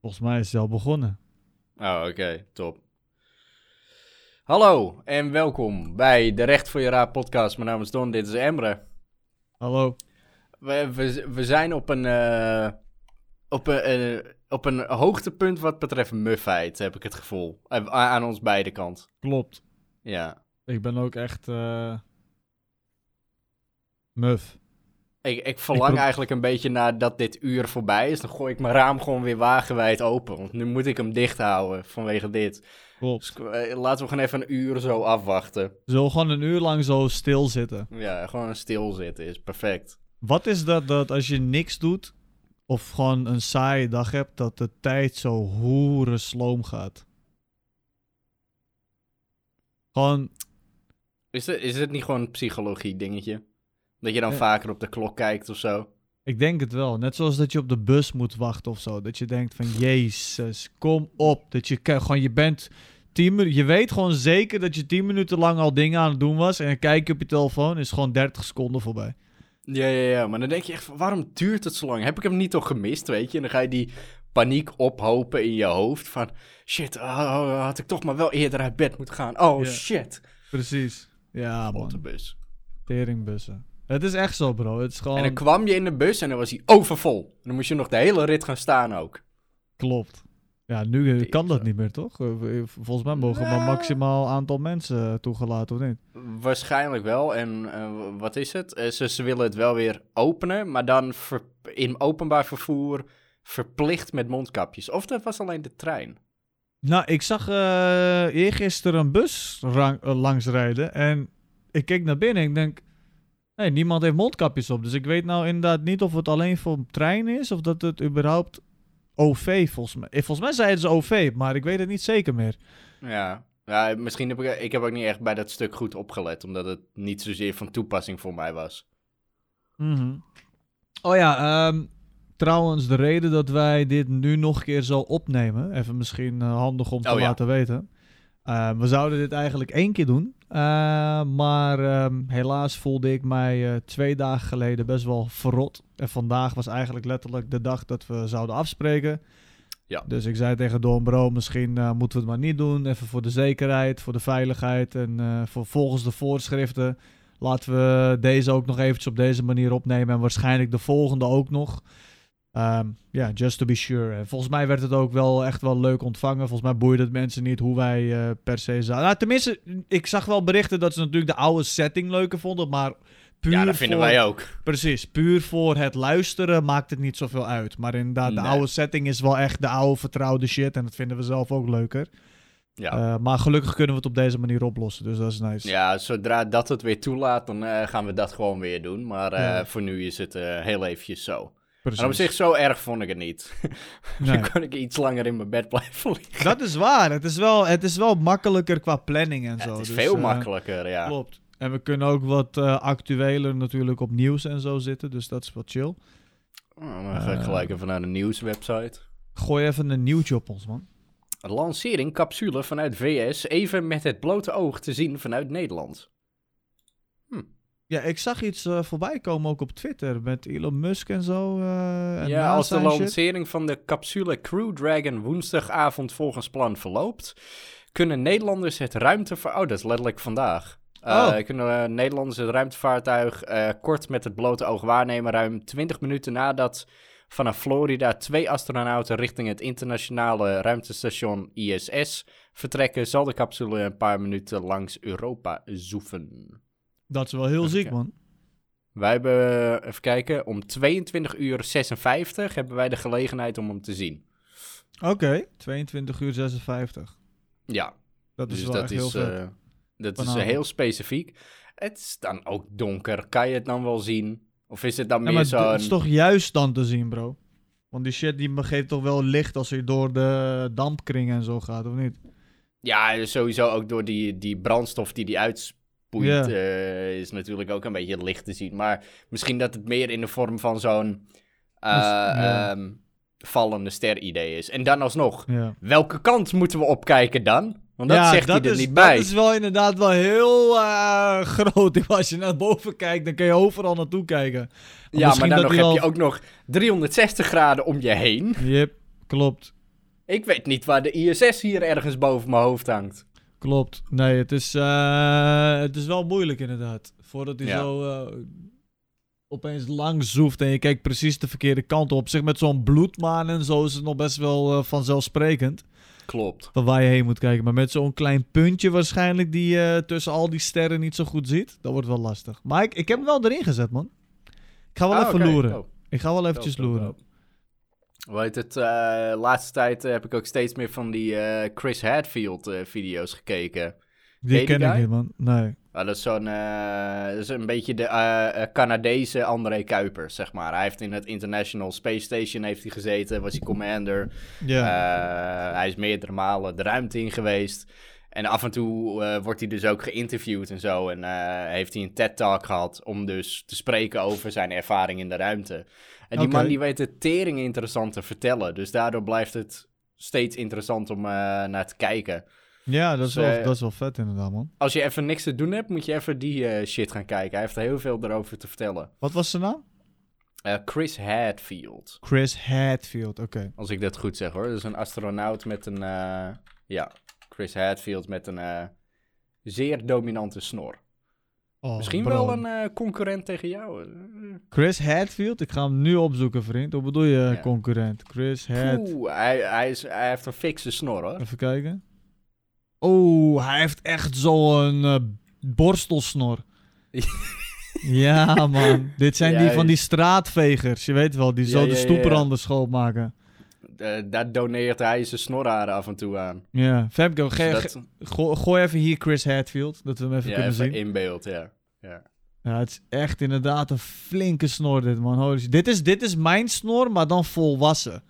Volgens mij is het al begonnen. Oh, oké, top. Hallo en welkom bij de Recht voor je Raad podcast. Mijn naam is Don, dit is Emre. Hallo. We, we, we zijn op een, eh, op, een, eh, op een hoogtepunt wat betreft muffheid, heb ik het gevoel. Eh, aan ons beide kant. Klopt. Ja. Ik ben ook echt eh muf. Ik, ik verlang eigenlijk een beetje naar dat dit uur voorbij is. Dan gooi ik mijn raam gewoon weer wagenwijd open. Want nu moet ik hem dicht houden vanwege dit. Klopt. Dus eh, laten we gewoon even een uur zo afwachten. Zo gewoon een uur lang zo stilzitten. Ja, gewoon stilzitten is perfect. Wat is dat dat als je niks doet of gewoon een saaie dag hebt, dat de tijd zo hoeren sloom gaat? Gewoon, Is het, is het niet gewoon een psychologie dingetje? Dat je dan Ja. vaker op de klok kijkt of zo? ik denk het wel. Net zoals dat je op de bus moet wachten of zo. Dat je denkt van, jezus, kom op. Dat je gewoon, je bent tien minuten, je weet gewoon zeker dat je tien minuten lang al dingen aan het doen was. En dan kijk je op je telefoon, is gewoon 30 seconden voorbij. Ja, ja, ja. Maar dan denk je echt, waarom duurt het zo lang? Heb ik hem niet toch gemist, weet je? En dan ga je die paniek ophopen in je hoofd van... Shit, oh, had ik toch maar wel eerder uit bed moeten gaan. Oh, Ja. shit. Precies. Ja, man. bus. Teringbussen. Het is echt zo, bro. Het is gewoon... En dan kwam je in de bus en dan was hij overvol. En dan moest je nog de hele rit gaan staan ook. Klopt. Ja, nu eh, kan dat niet meer, toch? Eh, Volgens mij mogen maar Nou. maximaal aantal mensen eh, toegelaten, of niet? Waarschijnlijk wel. En eh, wat is het? Eh, ze, ze willen het wel weer openen, maar dan ver- in openbaar vervoer verplicht met mondkapjes. Of dat was alleen de trein. Nou, ik zag eh eergisteren een bus rang, eh, langs rijden en ik keek naar binnen en ik denk... Nee, niemand heeft mondkapjes op. Dus ik weet nou inderdaad niet of het alleen voor trein is of dat het überhaupt OV volgens mij... eh, Volgens mij zeiden ze OV, maar ik weet het niet zeker meer. Ja. ja, misschien heb ik... Ik heb ook niet echt bij dat stuk goed opgelet, omdat het niet zozeer van toepassing voor mij was. Mhm. Oh ja, ehm, trouwens, de reden dat wij dit nu nog een keer zo opnemen, even misschien eh, handig om te Oh ja. laten weten. Eh, we zouden dit eigenlijk één keer doen, maar ehm, helaas voelde ik mij eh, twee dagen geleden best wel verrot. En vandaag was eigenlijk letterlijk de dag dat we zouden afspreken. Ja. Dus ik zei tegen Don Bro, misschien eh, moeten we het maar niet doen. Even voor de zekerheid, voor de veiligheid en eh, voor volgens de voorschriften. Laten we deze ook nog eventjes op deze manier opnemen. En waarschijnlijk de volgende ook nog. Ehm, Ja, just to be sure. En volgens mij werd het ook wel echt wel leuk ontvangen. Volgens mij boeide het mensen niet hoe wij eh, per se zaten. Nou, tenminste, ik zag wel berichten dat ze natuurlijk de oude setting leuker vonden. Maar puur ja, dat vinden voor, wij ook. Precies, puur voor het luisteren maakt het niet zoveel uit. Maar inderdaad, de oude setting is wel echt de oude vertrouwde shit. En dat vinden we zelf ook leuker. Ja. Eh, maar gelukkig kunnen we het op deze manier oplossen. Dus dat is nice. Ja, zodra dat het weer toelaat, dan eh, gaan we dat gewoon weer doen. Maar Ja. voor nu is het heel eventjes zo. Precies. En op zich, zo erg vond ik het niet. Nee. Dan kon ik iets langer in mijn bed blijven liggen. Dat is waar. Het is, wel, het is wel makkelijker qua planning en Ja, zo. het is Dus, veel eh, makkelijker, ja. Klopt. En we kunnen ook wat eh, actueler natuurlijk op nieuws en zo zitten. Dus dat is wat chill. Oh, dan ga ik Eh. gelijk even naar de nieuwswebsite. Gooi even een nieuwtje op ons, man. Lancering capsule vanuit VS, even met het blote oog te zien vanuit Nederland. Ja, ik zag iets eh, voorbij komen ook op Twitter met Elon Musk en zo. eh, en ja, als de shit. lancering van de capsule Crew Dragon woensdagavond volgens plan verloopt, kunnen Nederlanders het ruimtevaart... Oh, dat is letterlijk vandaag. Eh, Oh. Kunnen Nederlanders het ruimtevaartuig kort met het blote oog waarnemen, ruim 20 minuten nadat vanaf Florida twee astronauten richting het internationale ruimtestation ISS vertrekken, zal de capsule een paar minuten langs Europa zoeven. Dat is wel heel Even ziek, kijken. man. Wij hebben, even kijken, om 22 uur 56 hebben wij de gelegenheid om hem te zien. Oké, 22 uur 56. Ja, Dat is dus wel dat heel is, eh, dat is Vanavond. eh, heel specifiek. Het is dan ook donker. Kan je het dan wel zien? Of is het dan Ja, meer zo'n... het is toch juist dan te zien, bro? Want die shit die geeft toch wel licht als je door de dampkring en zo gaat, of niet? Ja, sowieso ook door die, die brandstof die die Ja. eh, is natuurlijk ook een beetje licht te zien. Maar misschien dat het meer in de vorm van zo'n eh, ja. ehm, vallende ster idee is. En dan alsnog, Ja. welke kant moeten we opkijken dan? Want dat zegt hij er is, niet bij. Dat is wel inderdaad wel heel eh, groot. Als je naar boven kijkt, dan kun je overal naartoe kijken. Ja, maar dan nog heb je ook nog 360 graden om je heen. Yep, klopt. Ik weet niet waar de ISS hier ergens boven mijn hoofd hangt. Klopt. Nee, het is, eh, het is wel moeilijk inderdaad. Voordat hij Ja. zo eh, opeens lang zoeft en je kijkt precies de verkeerde kant op. Zeg met zo'n bloedmaan en zo is het nog best wel eh, vanzelfsprekend. Klopt. Van waar je heen moet kijken. Maar met zo'n klein puntje waarschijnlijk die je tussen al die sterren niet zo goed ziet. Dat wordt wel lastig. Maar ik, ik heb hem wel erin gezet, man. Ik ga wel Ah, even loeren. Oh. Ik ga wel eventjes loeren. Heet het? eh, laatste tijd heb ik ook steeds meer van die eh, Chris Hadfield eh, video's gekeken. Die ken ik niet, man. Nee. Ah, dat is zo'n, eh, dat is een beetje de eh, eh, Canadese André Kuipers, zeg maar. Hij heeft in het International Space Station heeft hij gezeten, was hij commander. Ja. Eh, hij is meerdere malen de ruimte in geweest. En af en toe eh, wordt hij dus ook geïnterviewd en zo. En eh, heeft hij een TED-talk gehad om dus te spreken over zijn ervaring in de ruimte. En die man die weet het tering interessant te vertellen. Dus daardoor blijft het steeds interessant om eh, naar te kijken. ja, dat is, dus, wel, eh, dat is wel vet inderdaad, man. Als je even niks te doen hebt, moet je even die eh, shit gaan kijken. Hij heeft er heel veel erover te vertellen. Wat was zijn naam? Chris Hadfield, Chris Hadfield, oké. als ik dat goed zeg hoor. Dat is een astronaut met een... ja, Chris Hadfield met een zeer dominante snor. Oh, Misschien bro. wel een eh, concurrent tegen jou. eh. Chris Hadfield? Ik ga hem nu opzoeken, vriend. Hoe bedoel je, Ja. concurrent? Chris Had... Oeh, hij, hij, is, hij heeft een fikse snor hoor. Even kijken. Oeh, hij heeft echt zo'n eh borstelsnor. ja, man. Dit zijn die van die straatvegers. Je weet wel, die Ja, zo ja, de ja, stoepranden schoonmaken. Eh, daar doneert hij zijn snorharen af en toe aan. Ja, Femke, Dus dat- go- gooi even hier Chris Hadfield, dat we hem even ja, kunnen even zien. in beeld, ja. Ja. Ja, het is echt inderdaad een flinke snor dit, man. Holy shit. Dit is, dit is mijn snor, maar dan volwassen.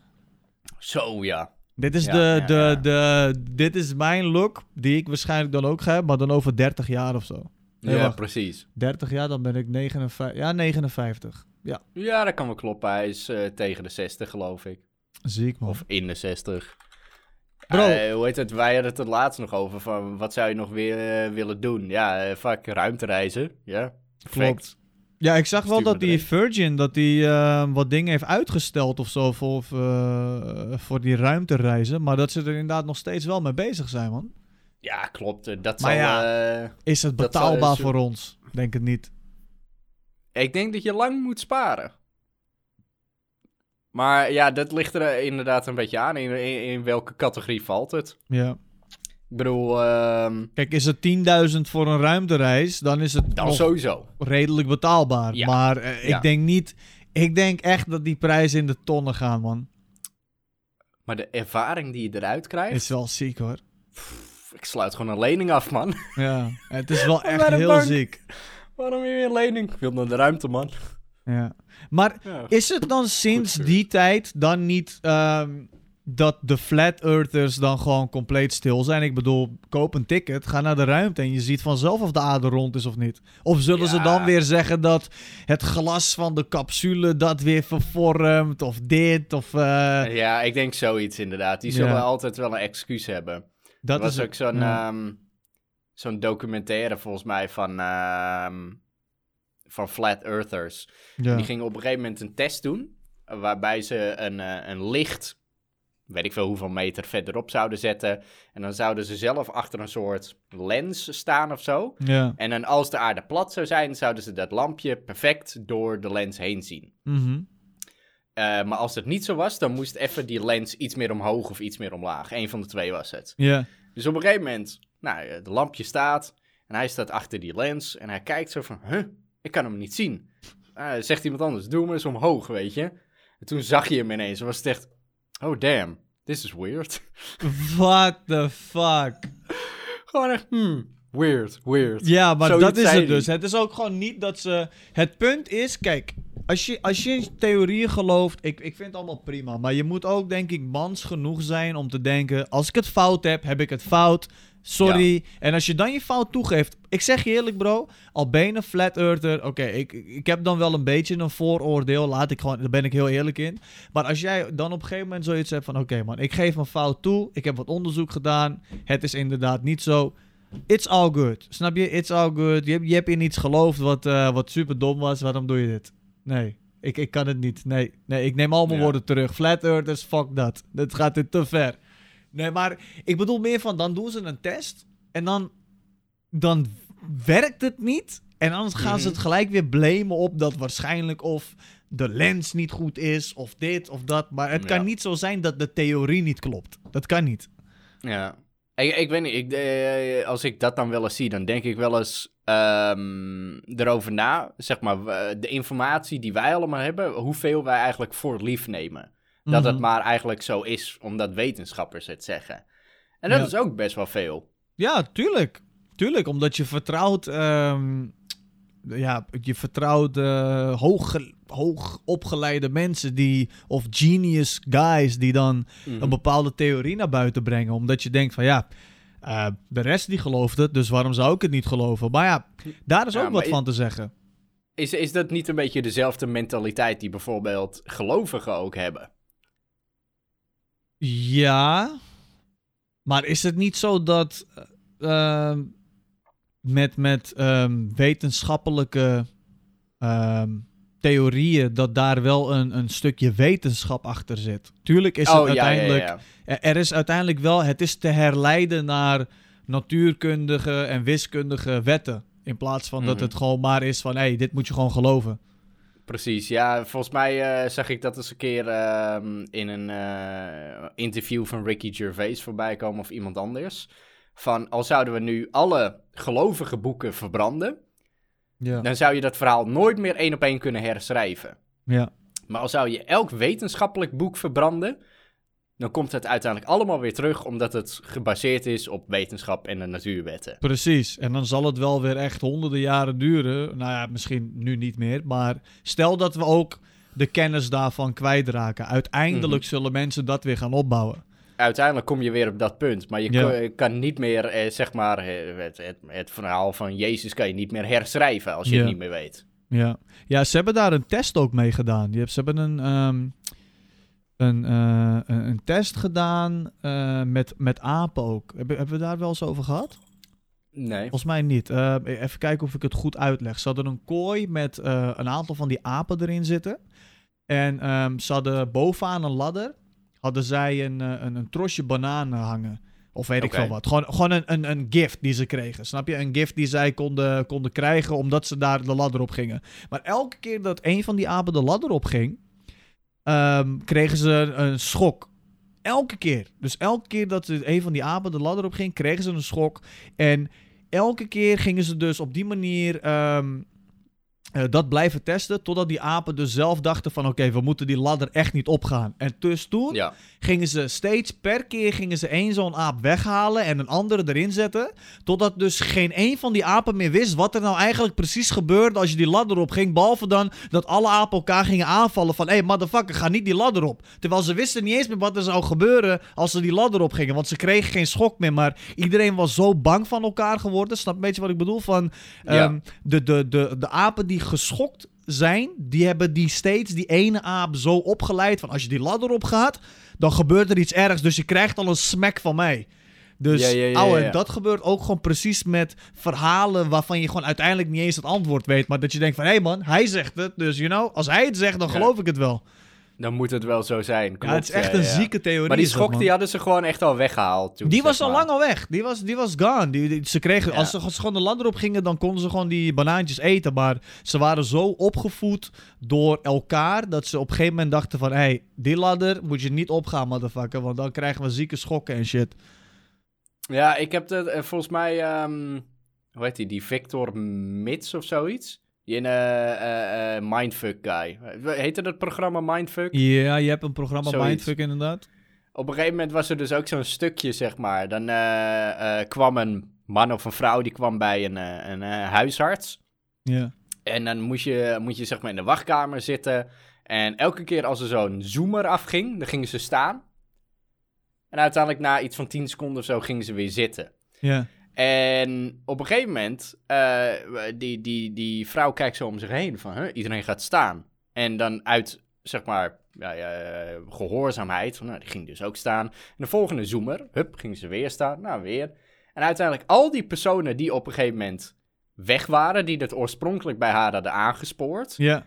Zo ja. Dit is, Ja, de, ja, de. De, dit is mijn look, die ik waarschijnlijk dan ook ga hebben, maar dan over 30 jaar of zo. Nee, ja, wacht. precies. 30 jaar, dan ben ik 59. Ja, 59. Ja, Ja, dat kan wel kloppen. Hij is eh, tegen de 60, geloof ik. ziek man. Of in de 60. Bro. Eh, hoe heet het? Wij hadden het er laatst nog over. Van wat zou je nog weer eh, willen doen? Ja, eh fuck, ruimtereizen. Ja. Klopt. Ja, ik zag wel dat die erin. Virgin dat die eh, wat dingen heeft uitgesteld of zo voor, eh, voor die ruimtereizen. Maar dat ze er inderdaad nog steeds wel mee bezig zijn, man. Ja, klopt. eh, Dat Maar zal, ja. Is het zal- betaalbaar voor ons? Denk het niet. ik denk dat je lang moet sparen. Maar ja, dat ligt er inderdaad een beetje aan. In, in, in welke categorie valt het? Ja. Ik bedoel, ehm, Kijk, is het 10.000 voor een ruimtereis, dan is het dan nog sowieso. redelijk betaalbaar. Ja. Maar eh, ik Ja. denk niet... Ik denk echt dat die prijzen in de tonnen gaan, man. Maar de ervaring die je eruit krijgt... Is wel ziek, hoor. pff, ik sluit gewoon een lening af, man. Ja, het is wel echt heel bank. ziek. Waarom weer een lening? Ik wil naar de ruimte, man. Ja. Maar Ja. is het dan sinds die tijd dan niet ehm, dat de flat earthers dan gewoon compleet stil zijn? Ik bedoel, koop een ticket, ga naar de ruimte en je ziet vanzelf of de aarde rond is of niet. Of zullen ze dan weer zeggen dat het glas van de capsule dat weer vervormt of dit of... eh, Ja, ik denk zoiets inderdaad. Die Ja. zullen altijd wel een excuus hebben. dat er was is ook zo'n ja. ehm, zo'n documentaire volgens mij van, ehm, van Flat Earthers. ja. Die gingen op een gegeven moment een test doen, waarbij ze een, eh, een licht, weet ik veel hoeveel meter verderop zouden zetten. En dan zouden ze zelf achter een soort lens staan of zo. Ja. En dan als de aarde plat zou zijn, zouden ze dat lampje perfect door de lens heen zien. Mhm. Eh, maar als het niet zo was, dan moest even die lens iets meer omhoog of iets meer omlaag. Eén van de twee was het. Ja. Dus op een gegeven moment, nou, eh, de lampje staat en hij staat achter die lens en hij kijkt zo van, huh, ik kan hem niet zien. Eh, zegt iemand anders, doe hem eens omhoog, weet je. En toen zag je hem ineens en was het echt, oh damn, this is weird. What the fuck? Gewoon echt, hmm, weird, weird. Ja, maar Zoiets dat is het dus. Het is ook gewoon niet dat ze... Het punt is, kijk... Als je, als je in theorieën gelooft, ik, ik vind het allemaal prima. Maar je moet ook, denk ik, mans genoeg zijn om te denken... Als ik het fout heb, heb ik het fout. Sorry. En als je dan je fout toegeeft... Ik zeg je eerlijk, bro. Al ben je een flat earther... Oké, ik, ik heb dan wel een beetje een vooroordeel. Laat ik gewoon... Daar ben ik heel eerlijk in. Maar als jij dan op een gegeven moment zoiets hebt van... Oké man, ik geef mijn fout toe. Ik heb wat onderzoek gedaan. Het is inderdaad niet zo... It's all good. Snap je? It's all good. Je, hebt- je hebt in iets geloofd wat, eh, wat super dom was. Waarom doe je dit? Nee. Ik, ik kan het niet. Nee. Nee, ik neem al mijn Ja. woorden terug. Flat Earthers, fuck dat. Dat gaat dit te ver. Nee, maar ik bedoel meer van, dan doen ze een test en dan, dan werkt het niet. En dan gaan ze Mhm. het gelijk weer blamen op dat waarschijnlijk of de lens niet goed is, of dit of dat. Maar het kan Ja. niet zo zijn dat de theorie niet klopt. Dat kan niet. Ja. Ik, ik weet niet, ik, eh, als ik dat dan wel eens zie, dan denk ik wel eens ehm, erover na. Zeg maar, w- de informatie die wij allemaal hebben, hoeveel wij eigenlijk voor lief nemen. Dat het Mhm. maar eigenlijk zo is, omdat wetenschappers het zeggen. En dat Ja. is ook best wel veel. Ja, tuurlijk. Tuurlijk, omdat je vertrouwt... ehm, ja, je vertrouwt eh, hoog, hoog opgeleide mensen die... Of genius guys die dan Mhm. een bepaalde theorie naar buiten brengen. Omdat je denkt van ja, eh, de rest die gelooft het, dus waarom zou ik het niet geloven? Maar ja, daar is Ja, ook wat van te zeggen. Is, is dat niet een beetje dezelfde mentaliteit die bijvoorbeeld gelovigen ook hebben? Ja, maar is het niet zo dat eh, ehm, met, met ehm, wetenschappelijke ehm, theorieën dat daar wel een, een stukje wetenschap achter zit? Tuurlijk is het oh ja, uiteindelijk ja. Er- Er is uiteindelijk wel, het is te herleiden naar natuurkundige en wiskundige wetten. In plaats van dat Mhm. het gewoon maar is van, hé, hey, dit moet je gewoon geloven. Precies, ja. Volgens mij eh, zag ik dat eens een keer ehm, in een eh, interview van Ricky Gervais voorbij komen of iemand anders. Van, al zouden we nu alle gelovige boeken verbranden, Ja. dan zou je dat verhaal nooit meer één op één kunnen herschrijven. ja. Maar al zou je elk wetenschappelijk boek verbranden, dan komt het uiteindelijk allemaal weer terug, omdat het gebaseerd is op wetenschap en de natuurwetten. Precies. En dan zal het wel weer echt honderden jaren duren. Nou ja, misschien nu niet meer. Maar stel dat we ook de kennis daarvan kwijtraken. Uiteindelijk Mhm. zullen mensen dat weer gaan opbouwen. Uiteindelijk kom je weer op dat punt, maar je Ja. je kan niet meer, eh, zeg maar, eh, het, het, het verhaal van Jezus kan je niet meer herschrijven als je Ja. het niet meer weet. Ja. ja, ze hebben daar een test ook mee gedaan. Die hebben, ze hebben een, ehm, een, eh, een, een test gedaan eh, met, met apen ook. Hebben, hebben we daar wel eens over gehad? Nee. Volgens mij niet. Even kijken of ik het goed uitleg. Ze hadden een kooi met een aantal van die apen erin zitten. En ehm, ze hadden bovenaan een ladder hadden zij een, eh, een, een trosje bananen hangen. Of weet ik veel wat. Gewoon, gewoon een, een, een gift die ze kregen. Snap je? Een gift die zij konden, konden krijgen omdat ze daar de ladder op gingen. Maar elke keer dat een van die apen de ladder op ging, ehm, kregen ze een, een schok. Elke keer. Dus elke keer dat een van die apen de ladder op ging, kregen ze een schok. En elke keer gingen ze dus op die manier ehm, eh, dat blijven testen. Totdat die apen dus zelf dachten van oké, we moeten die ladder echt niet opgaan. En dus toen Ja. gingen ze steeds per keer gingen ze één zo'n aap weghalen en een andere erin zetten. Totdat dus geen één van die apen meer wist wat er nou eigenlijk precies gebeurde als je die ladder op ging. Behalve dan dat alle apen elkaar gingen aanvallen van hé hey, motherfucker, ga niet die ladder op. Terwijl ze wisten niet eens meer wat er zou gebeuren als ze die ladder op gingen. Want ze kregen geen schok meer, maar iedereen was zo bang van elkaar geworden. Snap een beetje wat ik bedoel? Van Ja. ehm, de, de, de, de apen die geschokt zijn, die hebben die steeds die ene aap zo opgeleid van als je die ladder op gaat, dan gebeurt er iets ergs. Dus je krijgt al een smack van mij. Dus Ja, ja, ja, ouwe, dat gebeurt ook gewoon precies met verhalen waarvan je gewoon uiteindelijk niet eens het antwoord weet. Maar dat je denkt van, hé hey man, hij zegt het. Dus you know, als hij het zegt, dan geloof ik het wel. Dan moet het wel zo zijn. ja, het is echt een ja. zieke theorie. Maar die dat, schok die hadden ze gewoon echt al weggehaald. Toen, Die was al maar. lang al weg. Die was, die was gone. Die, die- ze kregen, Ja. als, ze, als ze gewoon de ladder op gingen, dan konden ze gewoon die banaantjes eten. Maar ze waren zo opgevoed door elkaar dat ze op een gegeven moment dachten van... Hé, hey, die ladder moet je niet opgaan, motherfucker. Want dan krijgen we zieke schokken en shit. Ja, ik heb het eh, volgens mij, ehm, hoe heet die, die Victor Mits of zoiets? Die in eh, Mindfuck Guy. Heette dat programma Mindfuck? Ja, je hebt een programma Zoiets. Mindfuck inderdaad. Op een gegeven moment was er dus ook zo'n stukje, zeg maar. Dan kwam een man of een vrouw, die kwam bij een, een huisarts. Ja. En dan moest je, moet je zeg maar in de wachtkamer zitten. En elke keer als er zo'n zoomer afging, dan gingen ze staan. En uiteindelijk na iets van 10 seconden of zo gingen ze weer zitten. Ja. En op een gegeven moment, eh, die, die, die vrouw kijkt zo om zich heen van, huh, iedereen gaat staan. En dan uit, zeg maar, ja, eh, gehoorzaamheid, van, nou, die ging dus ook staan. En de volgende zoomer, hup, gingen ze weer staan, nou weer. En uiteindelijk al die personen die op een gegeven moment weg waren, die het oorspronkelijk bij haar hadden aangespoord. Ja.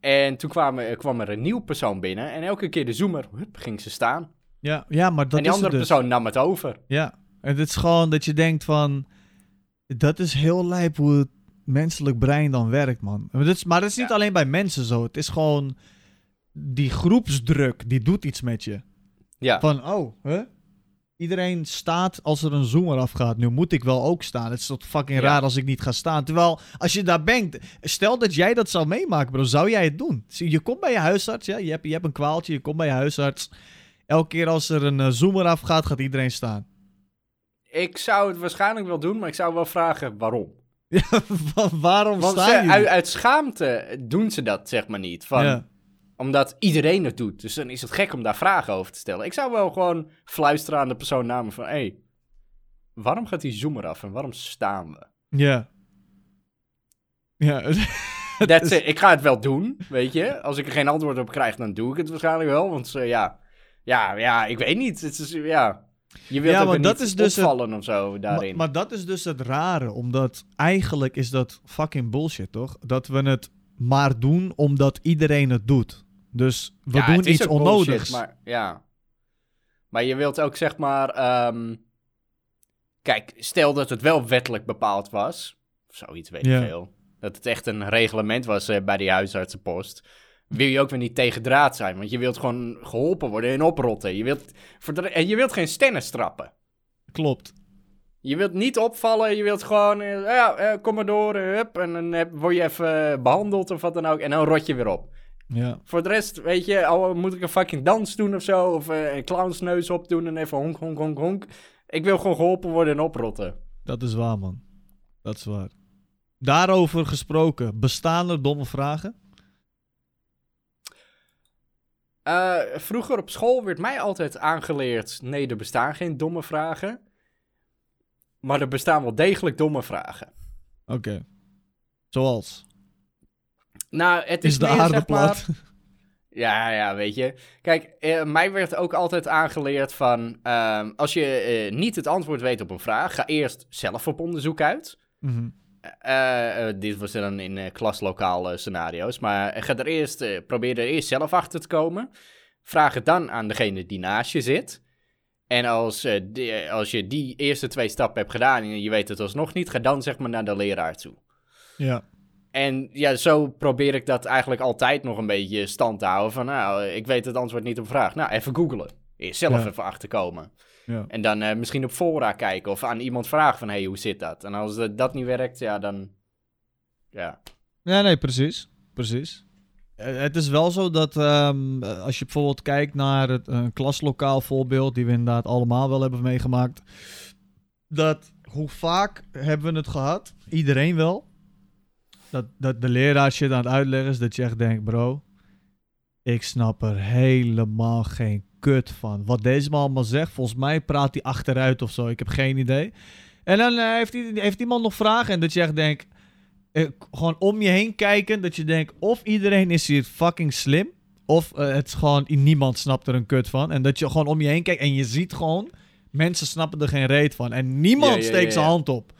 En toen kwam, er- kwam er een nieuw persoon binnen en elke keer de zoomer, hup, ging ze staan. Ja, ja maar dat en die is andere dus. persoon nam het over. Ja, en het is gewoon dat je denkt van... Dat is heel lijp hoe het menselijk brein dan werkt, man. Maar dat is, maar dat is niet Ja. alleen bij mensen zo. Het is gewoon... Die groepsdruk, die doet iets met je. Ja, Van, oh, hè? Iedereen staat als er een zoomer afgaat. Nu moet ik wel ook staan. Het is toch fucking Ja. raar als ik niet ga staan. Terwijl, als je daar bent... Stel dat jij dat zou meemaken, bro. Zou jij het doen? Je komt bij je huisarts, ja? Je hebt, je hebt een kwaaltje, je komt bij je huisarts. Elke keer als er een eh, zoomer afgaat, gaat iedereen staan. Ik zou het waarschijnlijk wel doen, maar ik zou wel vragen waarom. Ja, waarom Want staan ze, uit, uit schaamte doen ze dat, zeg maar niet. Van, Ja. Omdat iedereen het doet. Dus dan is het gek om daar vragen over te stellen. Ik zou wel gewoon fluisteren aan de persoon naam me van... Hé, hey, waarom gaat die zoomer af en waarom staan we? Ja. Ja. That's it. Ik ga het wel doen, weet je. Als ik er geen antwoord op krijg, dan doe ik het waarschijnlijk wel. Want eh, ja, ja, ja, ik weet niet. Het is, ja, je wilt Ja, maar dat is dus het- of zo daarin. Maar, maar dat is dus het rare, omdat eigenlijk is dat fucking bullshit, toch? Dat we het maar doen omdat iedereen het doet. Dus we Ja, doen iets ook bullshit, onnodigs. maar ja. Maar je wilt ook zeg maar. ehm, kijk, stel dat het wel wettelijk bepaald was. Of zoiets weet Ja. ik veel. Dat het echt een reglement was eh, bij die huisartsenpost. Wil je ook weer niet tegen draad zijn. Want je wilt gewoon geholpen worden en oprotten. Je wilt, en je wilt geen stennen strappen. Klopt. Je wilt niet opvallen, je wilt gewoon, eh, ja, eh, kom maar door, eh, hup, en dan word je even eh, behandeld of wat dan ook, en dan rot je weer op. Ja. Voor de rest, weet je, al moet ik een fucking dans doen of zo, of een clownsneus opdoen en even honk, honk, honk, honk. Ik wil gewoon geholpen worden en oprotten. Dat is waar, man. Dat is waar. Daarover gesproken, bestaan er domme vragen? Eh, vroeger op school werd mij altijd aangeleerd, nee, er bestaan geen domme vragen. Maar er bestaan wel degelijk domme vragen. Oké. Zoals? Nou, het is, Is de meer, aarde zeg maar- plat? Ja, ja, weet je. Kijk, eh, mij werd ook altijd aangeleerd van... ehm, als je eh, niet het antwoord weet op een vraag... ga eerst zelf op onderzoek uit. Eh, eh, dit was dan in eh klaslokaal eh, scenario's. Maar ga er eerst, eh, probeer er eerst zelf achter te komen. Vraag het dan aan degene die naast je zit. En als, eh, die- eh, als je die eerste twee stappen hebt gedaan... en je weet het alsnog niet... ga dan zeg maar naar de leraar toe. Ja. En ja, zo probeer ik dat eigenlijk altijd nog een beetje stand te houden. Van nou, ik weet het antwoord niet op vraag. Nou, even googlen. Eerst zelf Ja. even achterkomen. Ja. En dan eh, misschien op fora kijken of aan iemand vragen van... hé, hey, hoe zit dat? En als eh, dat niet werkt, ja, dan... Ja, Ja, nee, precies. Precies. Eh, Het is wel zo dat ehm, eh, als je bijvoorbeeld kijkt naar het een klaslokaal voorbeeld, die we inderdaad allemaal wel hebben meegemaakt, dat hoe vaak hebben we het gehad, iedereen wel, dat, dat de leraar shit aan het uitleggen is, dat je echt denkt, bro, ik snap er helemaal geen kut van. Wat deze man allemaal zegt, volgens mij praat hij achteruit of zo, ik heb geen idee. En dan eh, heeft, i- heeft iemand nog vragen en dat je echt denkt, eh, gewoon om je heen kijken. Dat je denkt, of iedereen is hier fucking slim. Of eh, het is gewoon, niemand snapt er een kut van. En dat je gewoon om je heen kijkt en je ziet gewoon, mensen snappen er geen reet van. En niemand Ja, ja, steekt ja, zijn hand op.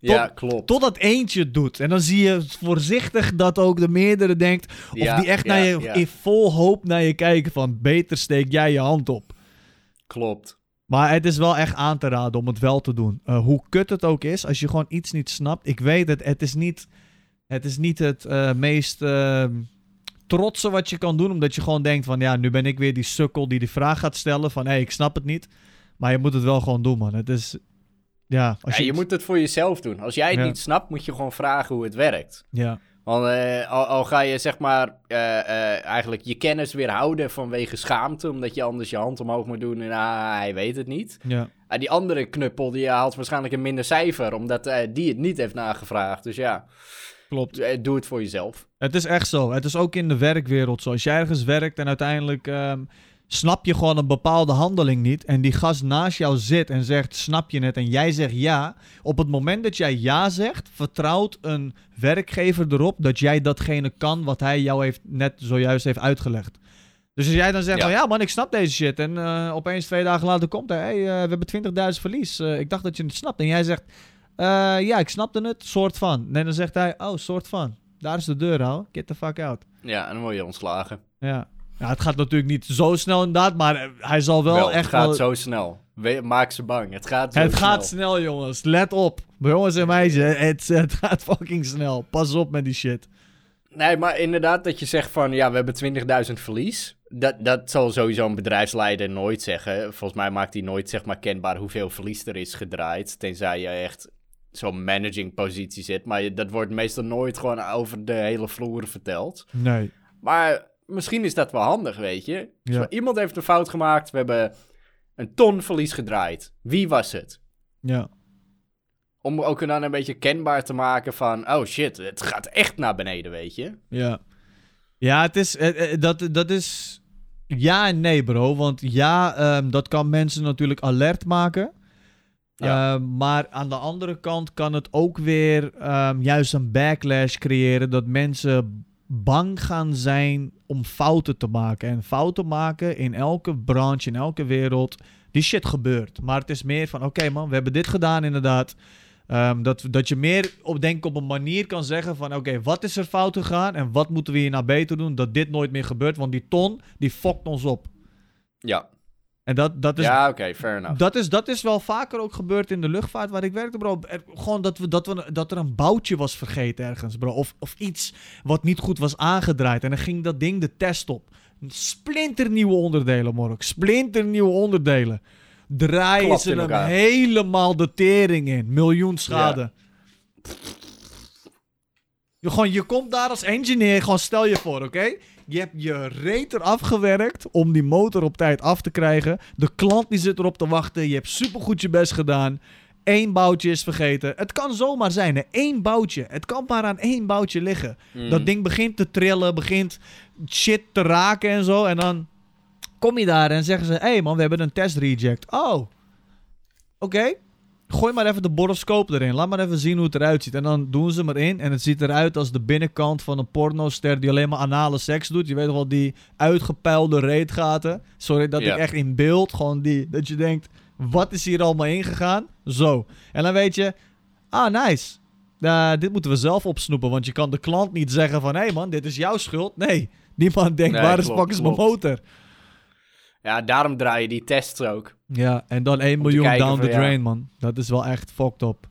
ja klopt. Totdat eentje het doet. En dan zie je voorzichtig dat ook de meerdere denkt. Of Ja, die echt ja, naar je, ja. in vol hoop naar je kijken van, beter steek jij je hand op. Klopt. Maar het is wel echt aan te raden om het wel te doen. Eh, hoe kut het ook is, als je gewoon iets niet snapt. Ik weet het, het is niet het, is niet het eh, meest ehm, trotse wat je kan doen. Omdat je gewoon denkt van, ja, nu ben ik weer die sukkel die die vraag gaat stellen. Van, hé, hey, ik snap het niet. Maar je moet het wel gewoon doen, man. Het is, ja, als Ja, je... je moet het voor jezelf doen. Als jij het Ja. niet snapt, moet je gewoon vragen hoe het werkt. Ja, Want eh, al, al ga je zeg maar eh, eh, eigenlijk je kennis weer houden vanwege schaamte, omdat je anders je hand omhoog moet doen en ah, hij weet het niet. ja. Ah, die andere knuppel die haalt waarschijnlijk een minder cijfer, omdat die het niet heeft nagevraagd. Dus ja, Klopt. doe het voor jezelf. Het is echt zo. Het is ook in de werkwereld zo. Als jij ergens werkt en uiteindelijk ehm, snap je gewoon een bepaalde handeling niet. En die gast naast jou zit en zegt: Snap je het? En jij zegt ja. Op het moment dat jij ja zegt, vertrouwt een werkgever erop dat jij datgene kan wat hij jou heeft, net zojuist heeft uitgelegd. Dus als jij dan zegt: Ja. van, ja, man, ik snap deze shit. En eh, opeens twee dagen later komt hij: hey, eh, we hebben 20.000 verlies. Eh, ik dacht dat je het snapt. En jij zegt: "Eh, Ja, ik snapte het, soort van. Nee, dan zegt hij: Oh, soort van. Daar is de deur, hou. Get the fuck out. Ja, en dan word je ontslagen. Ja. Ja, het gaat natuurlijk niet zo snel inderdaad, maar hij zal wel, Wel, echt het gaat wel... zo snel. We- maak ze bang. Het gaat zo Het snel. gaat snel, jongens. Let op. Jongens en meisjes, het, het gaat fucking snel. Pas op met die shit. Nee, maar inderdaad dat je zegt van... Ja, we hebben 20.000 verlies. Dat, dat zal sowieso een bedrijfsleider nooit zeggen. Volgens mij maakt hij nooit zeg maar kenbaar hoeveel verlies er is gedraaid. Tenzij je echt zo'n managing positie zit. Maar je- dat wordt meestal nooit gewoon over de hele vloer verteld. Nee. Maar misschien is dat wel handig, weet je. Ja. Iemand heeft een fout gemaakt. We hebben een ton verlies gedraaid. Wie was het? Ja. Om ook dan een beetje kenbaar te maken van... Oh shit, het gaat echt naar beneden, weet je. Ja. Ja, het is, eh, eh, dat, dat is ja en nee, bro. Want ja, ehm, dat kan mensen natuurlijk alert maken. Ja. Ehm, maar aan de andere kant kan het ook weer ehm, juist een backlash creëren dat mensen bang gaan zijn om fouten te maken. En fouten maken in elke branche, in elke wereld, die shit gebeurt. Maar het is meer van, oké man, we hebben dit gedaan inderdaad. Ehm, dat, dat je meer op, denk op een manier kan zeggen van... Oké, wat is er fout gegaan en wat moeten we hier nou beter doen... dat dit nooit meer gebeurt, want die ton, die fokt ons op. Ja, En dat, dat, is, ja oké, fair enough. dat, is, dat is wel vaker ook gebeurd in de luchtvaart waar ik werkte, bro. Er- gewoon dat, we, dat, we, dat er een boutje was vergeten ergens, bro. Of, of iets wat niet goed was aangedraaid. En dan ging dat ding de test op. Splinternieuwe onderdelen, Morok. Splinternieuwe onderdelen. Draaien Klapt ze hem helemaal de tering in. Miljoen schade. Je, gewoon, je komt daar als engineer, gewoon stel je voor, oké? Je hebt je reet eraf gewerkt om die motor op tijd af te krijgen. De klant die zit erop te wachten. Je hebt supergoed je best gedaan. Eén boutje is vergeten. Het kan zomaar zijn, hè? Eén boutje. Het kan maar aan één boutje liggen. Mm. Dat ding begint te trillen, begint shit te raken en zo. En dan kom je daar en zeggen ze: Hé hey man, we hebben een test reject. Oh, oké. Gooi maar even de boroscoop erin. Laat maar even zien hoe het eruit ziet. En dan doen ze hem erin. En het ziet eruit als de binnenkant van een pornoster die alleen maar anale seks doet. Je weet wel, die uitgepuilde reetgaten. Sorry dat Ja. ik echt in beeld gewoon die... Dat je denkt, wat is hier allemaal ingegaan? Zo. En dan weet je, ah nice. Dit moeten we zelf opsnoepen. Want je kan de klant niet zeggen van... Hé hey man, dit is jouw schuld. Nee, die man denkt, Nee, waar is fucking mijn motor? Ja, daarom draai je die tests ook. Ja, en dan 1 Om te miljoen down the ja. drain, man. Dat is wel echt fucked up.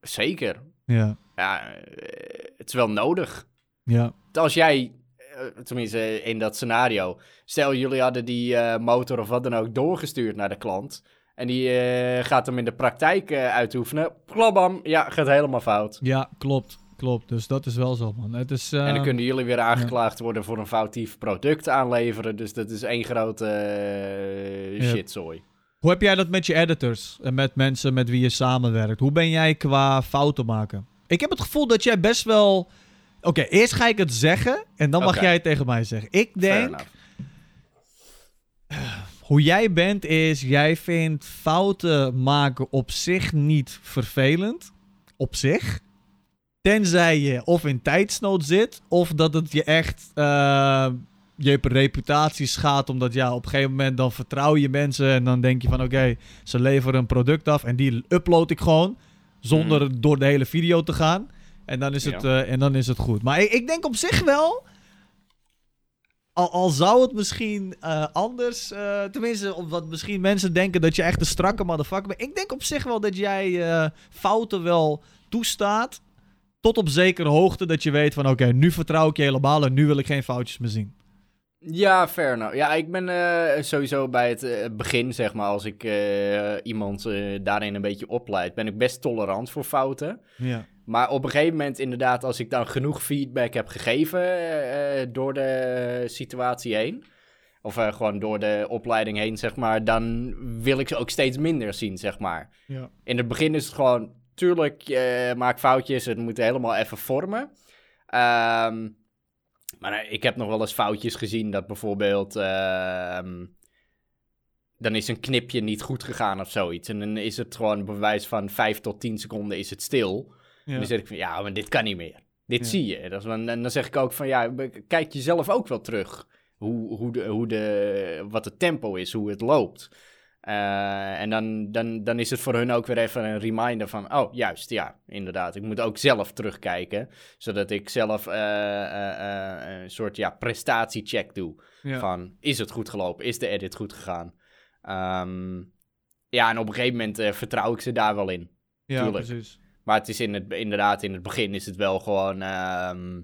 Zeker. Ja, Ja, eh, het is wel nodig. ja. Als jij, eh, tenminste in dat scenario, stel jullie hadden die eh, motor of wat dan ook doorgestuurd naar de klant. En die eh, gaat hem in de praktijk eh, uitoefenen. Klabam, ja, gaat helemaal fout. Ja, klopt. Klopt. Dus dat is wel zo, man. Het is... en dan eh, kunnen jullie weer aangeklaagd worden voor een foutief product aanleveren. Dus dat is één grote eh, Ja. shitzooi. Hoe heb jij dat met je editors en met mensen met wie je samenwerkt? Hoe ben jij qua fouten maken? Ik heb het gevoel dat jij best wel... Oké, eerst ga ik het zeggen en dan mag jij het tegen mij zeggen. Ik denk, hoe jij bent is, jij vindt fouten maken op zich niet vervelend. Op zich. Tenzij je of in tijdsnood zit, of dat het je echt eh, je reputatie schaadt. Omdat ja, op een gegeven moment dan vertrouw je mensen en dan denk je van oké, ze leveren een product af en die upload ik gewoon. Zonder door de hele video te gaan. En dan is het, Ja. eh, en dan is het goed. Maar ik, ik denk op zich wel. Al, al zou het misschien eh, anders. eh, tenminste, of wat misschien mensen denken dat je echt een strakke motherfucker bent. Ik denk op zich wel dat jij fouten wel toestaat. Tot op zekere hoogte dat je weet van oké, nu vertrouw ik je helemaal en nu wil ik geen foutjes meer zien. Ja, fair. Ja, ik ben eh, sowieso bij het eh, begin, zeg maar, als ik eh, iemand daarin een beetje opleid, ben ik best tolerant voor fouten. Ja. Maar op een gegeven moment, inderdaad, als ik dan genoeg feedback heb gegeven door de situatie heen, of gewoon door de opleiding heen, zeg maar, dan wil ik ze ook steeds minder zien, zeg maar. Ja. In het begin is het gewoon, tuurlijk, maak foutjes, het moet helemaal even vormen. Ehm, maar eh, ik heb nog wel eens foutjes gezien dat bijvoorbeeld, ehm, dan is een knipje niet goed gegaan of zoiets. En dan is het gewoon bewijs van 5 tot 10 seconden is het stil. En dan zeg ik van, ja, maar dit kan niet meer. Dit Ja. zie je. Dat is, en dan zeg ik ook van, ja, kijk jezelf ook wel terug. Hoe, hoe de, hoe de, wat het tempo is, hoe het loopt. Eh, en dan, dan, dan is het voor hun ook weer even een reminder van, oh juist, ja, inderdaad. Ik moet ook zelf terugkijken, zodat ik zelf eh, eh, een soort ja, prestatiecheck doe. Ja. Van, is het goed gelopen? Is de edit goed gegaan? Ehm, ja, en op een gegeven moment vertrouw ik ze daar wel in. ja, tuurlijk. precies. Maar het is in het, inderdaad, in het begin is het wel gewoon ehm,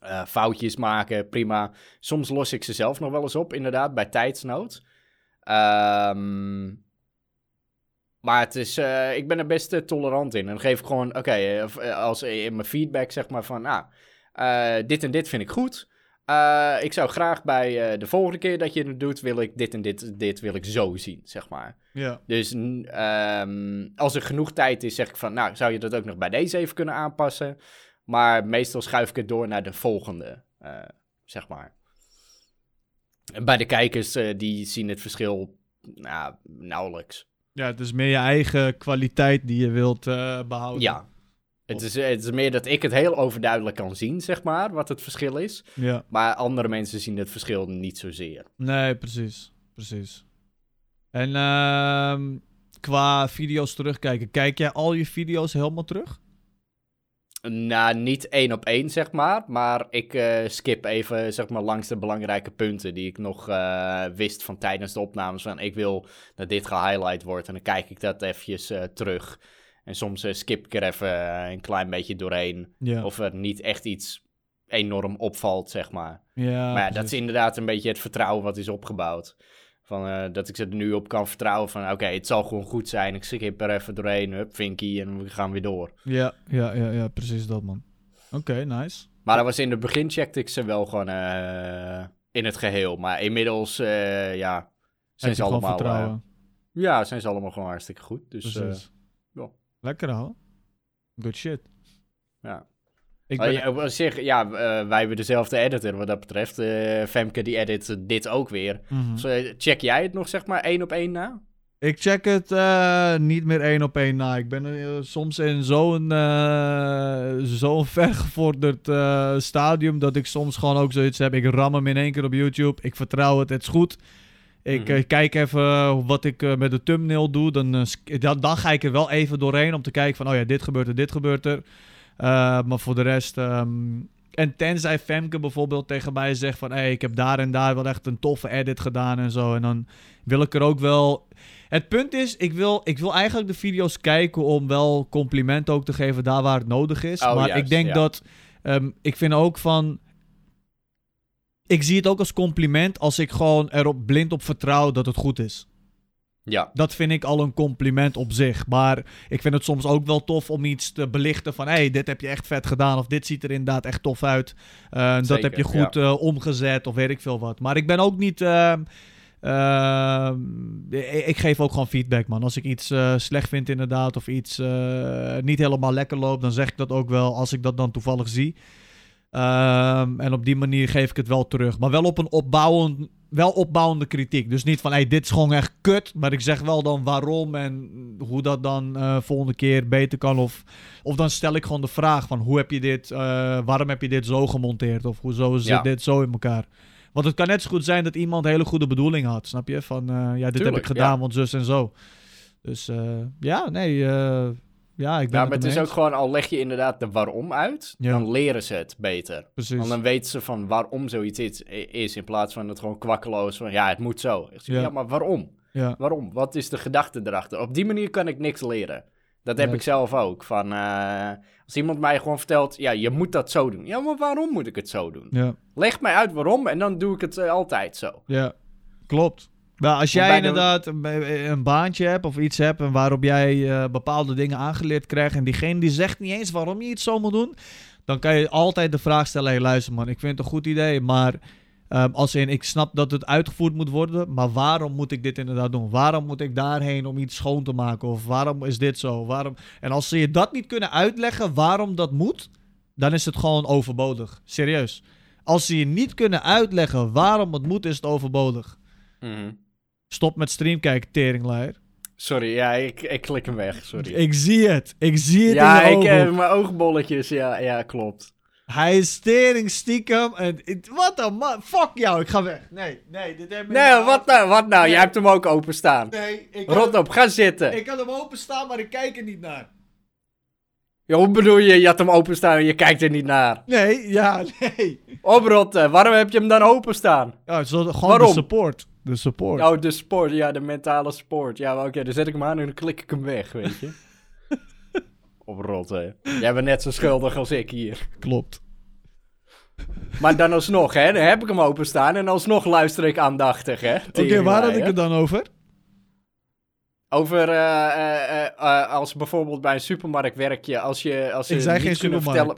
eh, foutjes maken, prima. Soms los ik ze zelf nog wel eens op, inderdaad, bij tijdsnood. Ehm, maar het is, eh, ik ben er best eh, tolerant in. En dan geef ik gewoon, oké, eh, als in mijn feedback zeg maar van, nou, dit en dit vind ik goed. Ik zou graag bij de volgende keer dat je het doet, wil ik dit en dit, dit wil ik zo zien, zeg maar. Ja. Dus ehm, als er genoeg tijd is, zeg ik van, nou, zou je dat ook nog bij deze even kunnen aanpassen? Maar meestal schuif ik het door naar de volgende, zeg maar. En bij de kijkers, eh, die zien het verschil nou, nauwelijks. ja, het is meer je eigen kwaliteit die je wilt eh, behouden. Ja. Het is, het is meer dat ik het heel overduidelijk kan zien, zeg maar, wat het verschil is. Ja. Maar andere mensen zien het verschil niet zozeer. Nee, precies. Precies. En ehm, qua video's terugkijken, kijk jij al je video's helemaal terug? Nou, niet één op één, zeg maar. Maar ik eh, skip even, zeg maar, langs de belangrijke punten die ik nog eh, wist van tijdens de opnames. Van, ik wil dat dit gehighlight wordt en dan kijk ik dat eventjes eh, terug. En soms skip ik er even een klein beetje doorheen. Ja. Of er niet echt iets enorm opvalt, zeg maar. ja, maar ja, dat is inderdaad een beetje het vertrouwen wat is opgebouwd. Van, eh, dat ik ze er nu op kan vertrouwen van, oké, het zal gewoon goed zijn. Ik skip er even doorheen, hup, vinkie, en we gaan weer door. Ja, ja, ja, ja, precies dat, man. Oké, nice. Maar dat was in het begin checkte ik ze wel gewoon eh, in het geheel. Maar inmiddels, eh, ja, zijn ze allemaal... vertrouwen. ja, zijn ze allemaal gewoon hartstikke goed. Dus ja. Lekker, hoor. Good shit. ja. Ik ben... ja, op zich, ja, eh, wij hebben dezelfde editor wat dat betreft. Eh, Femke die edit dit ook weer. Dus, check jij het nog zeg maar één op één na? Ik check het niet meer één op één na. Ik ben soms in zo'n eh, zo'n vergevorderd stadium dat ik soms gewoon ook zoiets heb. Ik ram hem in één keer op YouTube. Ik vertrouw het, het is goed. Ik Mhm. kijk even wat ik met de thumbnail doe. Dan, dan, dan ga ik er wel even doorheen om te kijken van... oh ja, dit gebeurt er, dit gebeurt er. Eh, maar voor de rest... ehm, en tenzij Femke bijvoorbeeld tegen mij zegt van... hey, ik heb daar en daar wel echt een toffe edit gedaan en zo. En dan wil ik er ook wel... Het punt is, ik wil, ik wil eigenlijk de video's kijken om wel complimenten ook te geven daar waar het nodig is. Oh, maar juist, ik denk ja. dat... ehm, ik vind ook van... Ik zie het ook als compliment als ik gewoon erop blind op vertrouw dat het goed is. Ja. Dat vind ik al een compliment op zich. Maar ik vind het soms ook wel tof om iets te belichten van... hé, hey, dit heb je echt vet gedaan of dit ziet er inderdaad echt tof uit. Eh, dat heb je goed eh, omgezet of weet ik veel wat. Maar ik ben ook niet... ehm, ehm, ik ik geef ook gewoon feedback, man. Als ik iets eh, slecht vind inderdaad of iets niet helemaal lekker loopt... dan zeg ik dat ook wel als ik dat dan toevallig zie. Ehm, en op die manier geef ik het wel terug. Maar wel op een opbouwend, wel opbouwende kritiek. Dus niet van, hey, dit is gewoon echt kut. Maar ik zeg wel dan waarom en hoe dat dan eh, volgende keer beter kan. Of, of dan stel ik gewoon de vraag van, hoe heb je dit, eh, waarom heb je dit zo gemonteerd? Of hoezo zit Ja. dit zo in elkaar? Want het kan net zo goed zijn dat iemand hele goede bedoeling had. Snap je? Van, eh, ja, dit heb ik gedaan, ja. want zus en zo. Dus ja, nee, ja, ik ben Ja, maar het is ook gewoon, al leg je inderdaad de waarom uit, Ja. dan leren ze het beter. Precies. Want dan weten ze van waarom zoiets is, is in plaats van het gewoon kwakkeloos van, ja, het moet zo. Zeg, Ja. ja. maar waarom? Ja, Waarom? Wat is de gedachte erachter? Op die manier kan ik niks leren. Dat heb ik zelf ook. Van, eh, als iemand mij gewoon vertelt, ja, je moet dat zo doen. Ja, maar waarom moet ik het zo doen? Leg mij uit waarom en dan doe ik het eh, altijd zo. Ja, klopt. Nou, als jij inderdaad een, een baantje hebt of iets hebt en waarop jij eh, bepaalde dingen aangeleerd krijgt en diegene die zegt niet eens waarom je iets zo moet doen, dan kan je altijd de vraag stellen, hey, luister man, ik vind het een goed idee, maar ehm, als in, ik snap dat het uitgevoerd moet worden, maar waarom moet ik dit inderdaad doen? Waarom moet ik daarheen om iets schoon te maken? Of waarom is dit zo? Waarom? En als ze je dat niet kunnen uitleggen waarom dat moet, dan is het gewoon overbodig. Serieus. Als ze je niet kunnen uitleggen waarom het moet, is het overbodig. Mhm. Stop met streamkijken, teringleier. Sorry, ja, ik, ik klik hem weg, sorry. Ik zie het. Ik zie het ja, in je ik, ogen. eh, mijn oogbolletjes, ja, ja, klopt. Hij is stering stiekem. En wat een man. Fuck jou, ik ga weg. Nee, nee, dit heb ik Nee, niet- wat nou? Wat nou? Nee. Jij hebt hem ook openstaan. Nee, ik Rot op, ga zitten. ik kan hem openstaan, maar ik kijk er niet naar. Ja, hoe bedoel je, je had hem openstaan en je kijkt er niet naar? Nee, ja, nee. Oprotten, waarom heb je hem dan openstaan? Ja, zo, gewoon Waarom? de support. De support. Oh, de sport, ja, de mentale sport. Ja, maar oké, dan zet ik hem aan en dan klik ik hem weg, weet je. Oprotten. Jij bent net zo schuldig als ik hier. Klopt. Maar dan alsnog, hè, dan heb ik hem openstaan en alsnog luister ik aandachtig, hè. Oké, waar had ik het dan over? Over eh, eh, eh, als bijvoorbeeld bij een supermarkt werk je, als je... Als Ik ze zei niet geen supermarkt. vertellen-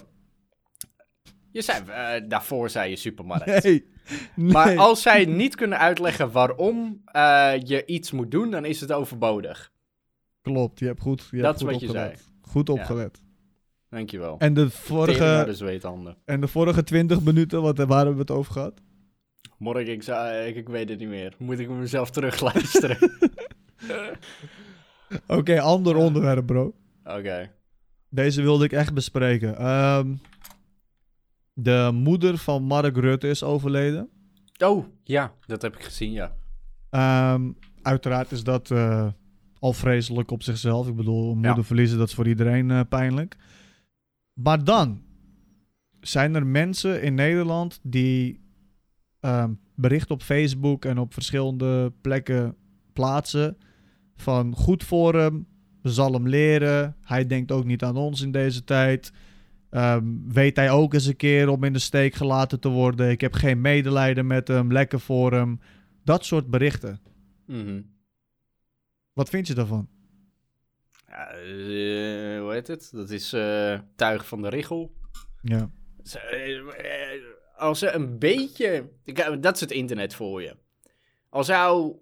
Je zei, daarvoor zei je supermarkt. Nee. nee. Maar als zij niet kunnen uitleggen waarom eh, je iets moet doen, dan is het overbodig. Klopt, je hebt goed, je Dat hebt is wat je opgelet. Goed opgelet. Dankjewel. En, de vorige, de zweethanden. en de vorige 20 minuten, wat, waar hebben we het over gehad? Morgen, ik, zou, ik, ik weet het niet meer. Moet ik mezelf terugluisteren? Oké, ander onderwerp, bro. Oké. Deze wilde ik echt bespreken. Ehm, de moeder van Mark Rutte is overleden. Oh, ja, dat heb ik gezien, ja. Ehm, uiteraard is dat eh, al vreselijk op zichzelf. Ik bedoel, een moeder Ja. verliezen, dat is voor iedereen eh, pijnlijk. Maar dan zijn er mensen in Nederland die ehm, berichten op Facebook en op verschillende plekken plaatsen van goed voor hem, zal hem leren. Hij denkt ook niet aan ons in deze tijd. Ehm, weet hij ook eens een keer om in de steek gelaten te worden? Ik heb geen medelijden met hem, lekker voor hem. Dat soort berichten. Mhm. Wat vind je daarvan? ja eh, hoe heet het? Dat is eh, tuig van de richel. Ja. Eh, Als ze een beetje... Dat is het internet voor je. Als zou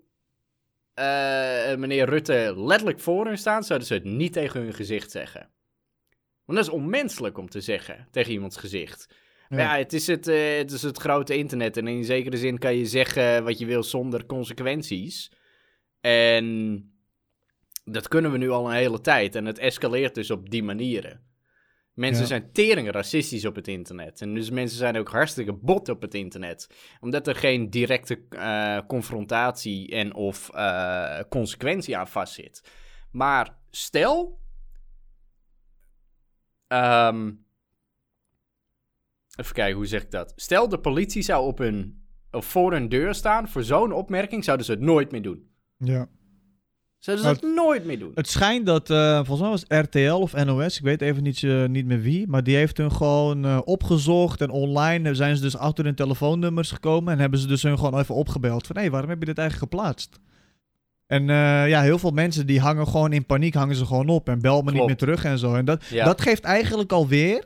meneer Rutte letterlijk voor hun staan, zouden ze het niet tegen hun gezicht zeggen. Want dat is onmenselijk om te zeggen tegen iemands gezicht. Ja, het, is het, eh, het is het grote internet en in zekere zin kan je zeggen wat je wil zonder consequenties. En dat kunnen we nu al een hele tijd en het escaleert dus op die manieren. Mensen Ja. zijn tering racistisch op het internet. En dus mensen zijn ook hartstikke bot op het internet. Omdat er geen directe eh, confrontatie en of eh, consequentie aan vastzit. Maar stel... ehm, even kijken, hoe zeg ik dat? Stel de politie zou op hun, of voor hun deur staan voor zo'n opmerking, zouden ze het nooit meer doen. ja. Zouden ze Nou, het nooit meer doen. Het schijnt dat, eh, volgens mij was RTL of NOS, ik weet even niet, eh, niet meer wie, maar die heeft hun gewoon eh, opgezocht en online zijn ze dus achter hun telefoonnummers gekomen en hebben ze dus hun gewoon even opgebeld van hé, waarom heb je dit eigenlijk geplaatst? En eh, ja, heel veel mensen die hangen gewoon in paniek, hangen ze gewoon op en bel me niet meer terug en zo. En dat, Ja. dat geeft eigenlijk alweer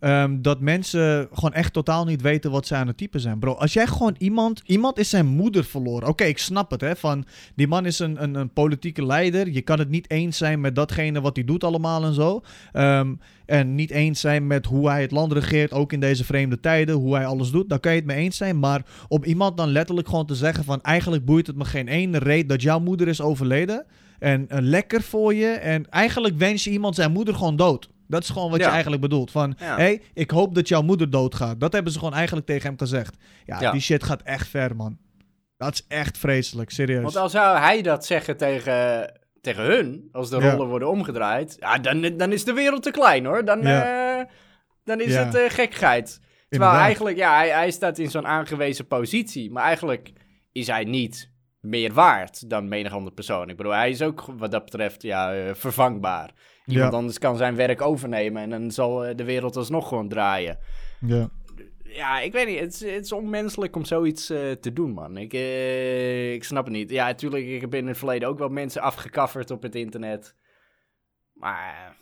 ehm, dat mensen gewoon echt totaal niet weten wat ze aan het typen zijn. Bro, als jij gewoon iemand, iemand is zijn moeder verloren. Oké, ik snap het hè, van die man is een, een, een politieke leider. Je kan het niet eens zijn met datgene wat hij doet allemaal en zo. Ehm, en niet eens zijn met hoe hij het land regeert, ook in deze vreemde tijden, hoe hij alles doet. Daar kan je het mee eens zijn. Maar om iemand dan letterlijk gewoon te zeggen van eigenlijk boeit het me geen ene reet dat jouw moeder is overleden. En eh, lekker voor je. En eigenlijk wens je iemand zijn moeder gewoon dood. Dat is gewoon wat je eigenlijk bedoelt. Van, Ja. hé, ik hoop dat jouw moeder doodgaat. Dat hebben ze gewoon eigenlijk tegen hem gezegd. Ja, Ja. die shit gaat echt ver, man. Dat is echt vreselijk, serieus. Want al zou hij dat zeggen tegen, tegen hun, als de rollen worden omgedraaid, ja, dan, dan is de wereld te klein hoor. Dan, eh, dan is het eh, gekkigheid. Terwijl Inderdaad. eigenlijk, ja, hij, hij staat in zo'n aangewezen positie. Maar eigenlijk is hij niet meer waard dan menig andere persoon. Ik bedoel, hij is ook wat dat betreft ja, eh, vervangbaar. Iemand Ja. anders kan zijn werk overnemen en dan zal eh, de wereld alsnog gewoon draaien. Ja. Ja, ik weet niet. Het is, het is onmenselijk om zoiets eh, te doen, man. Ik, eh, ik snap het niet. Ja, natuurlijk, ik heb in het verleden ook wel mensen afgekafferd op het internet. Maar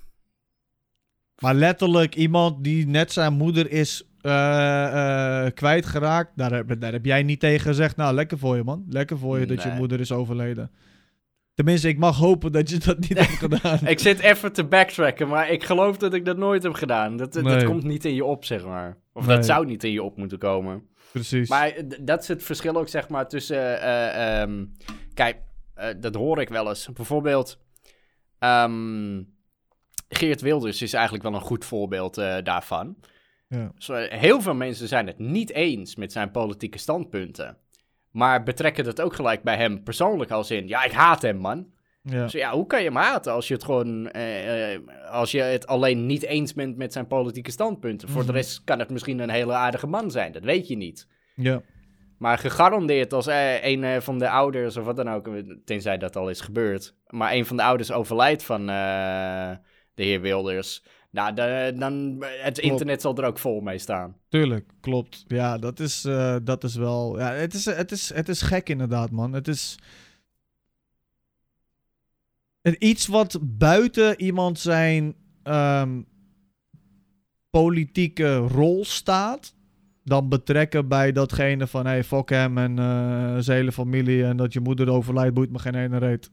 Maar letterlijk iemand die net zijn moeder is eh, kwijtgeraakt. Daar heb, daar heb jij niet tegen gezegd. Nou, lekker voor je, man. Lekker voor je dat je moeder is overleden. Tenminste, ik mag hopen dat je dat niet hebt gedaan. ik zit even te backtracken, maar ik geloof dat ik dat nooit heb gedaan. Dat, dat komt niet in je op, zeg maar. Of Nee. dat zou niet in je op moeten komen. Precies. Maar eh, dat is het verschil ook, zeg maar, tussen... eh, ehm, kijk, eh, dat hoor ik wel eens. Bijvoorbeeld... ehm, Geert Wilders is eigenlijk wel een goed voorbeeld eh, daarvan. Ja. Heel veel mensen zijn het niet eens met zijn politieke standpunten. Maar betrekken dat ook gelijk bij hem persoonlijk als in... Ja, ik haat hem, man. Ja. Dus ja, hoe kan je hem haten als je het gewoon... eh, eh, als je het alleen niet eens bent met zijn politieke standpunten. Voor de Mhm. rest kan het misschien een hele aardige man zijn. Dat weet je niet. ja. Maar gegarandeerd als eh, een eh, van de ouders of wat dan ook, tenzij dat al is gebeurd, maar een van de ouders overlijdt van eh, de heer Wilders, nou, da- dan het internet zal er ook vol mee staan. Tuurlijk, klopt. Ja, dat is, eh, dat is wel. Ja, het is, het, is, het is gek inderdaad, man. Het is. Iets wat buiten iemand zijn ehm, politieke rol staat. Dan betrekken bij datgene van hey, fuck hem en eh, zijn hele familie. En dat je moeder overlijdt, boeit me geen ene reet.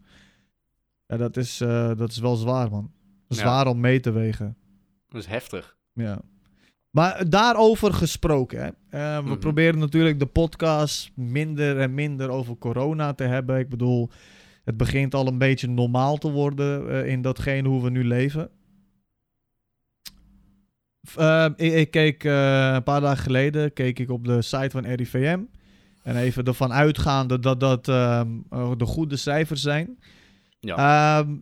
Ja, dat is, eh, dat is wel zwaar, man. Zwaar om mee te wegen. Dat is heftig. Ja. Maar daarover gesproken, hè. Eh, we Mhm. proberen natuurlijk de podcast minder en minder over corona te hebben. Ik bedoel, het begint al een beetje normaal te worden eh, in datgene hoe we nu leven. Eh, ik, ik keek een paar dagen geleden keek ik op de site van RIVM. En even ervan uitgaande dat dat ehm, eh, de goede cijfers zijn. Ja. Ehm,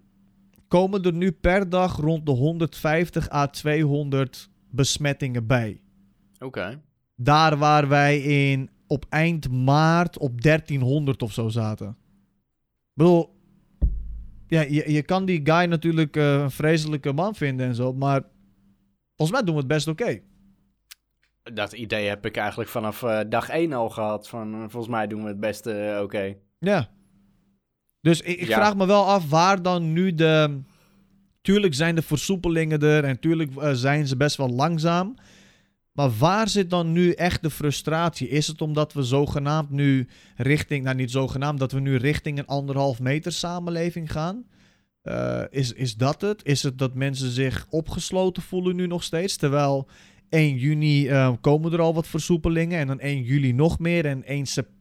komen er nu per dag rond de 150 à 200 besmettingen bij. Oké. Daar waar wij in op eind maart op 1300 of zo zaten. Ik bedoel, ja, je, je kan die guy natuurlijk eh, een vreselijke man vinden en zo, maar volgens mij doen we het best oké. Dat idee heb ik eigenlijk vanaf eh, dag één al gehad. Van, eh, volgens mij doen we het best oké. Ja. Dus ik, ik Ja. vraag me wel af waar dan nu de. Tuurlijk zijn de versoepelingen er en tuurlijk eh, zijn ze best wel langzaam. Maar waar zit dan nu echt de frustratie? Is het omdat we zogenaamd nu richting, nou niet zogenaamd, dat we nu richting een anderhalf meter samenleving gaan? Eh, is, is dat het? Is het dat mensen zich opgesloten voelen nu nog steeds? Terwijl 1 juni eh, komen er al wat versoepelingen en dan 1 juli nog meer en 1 september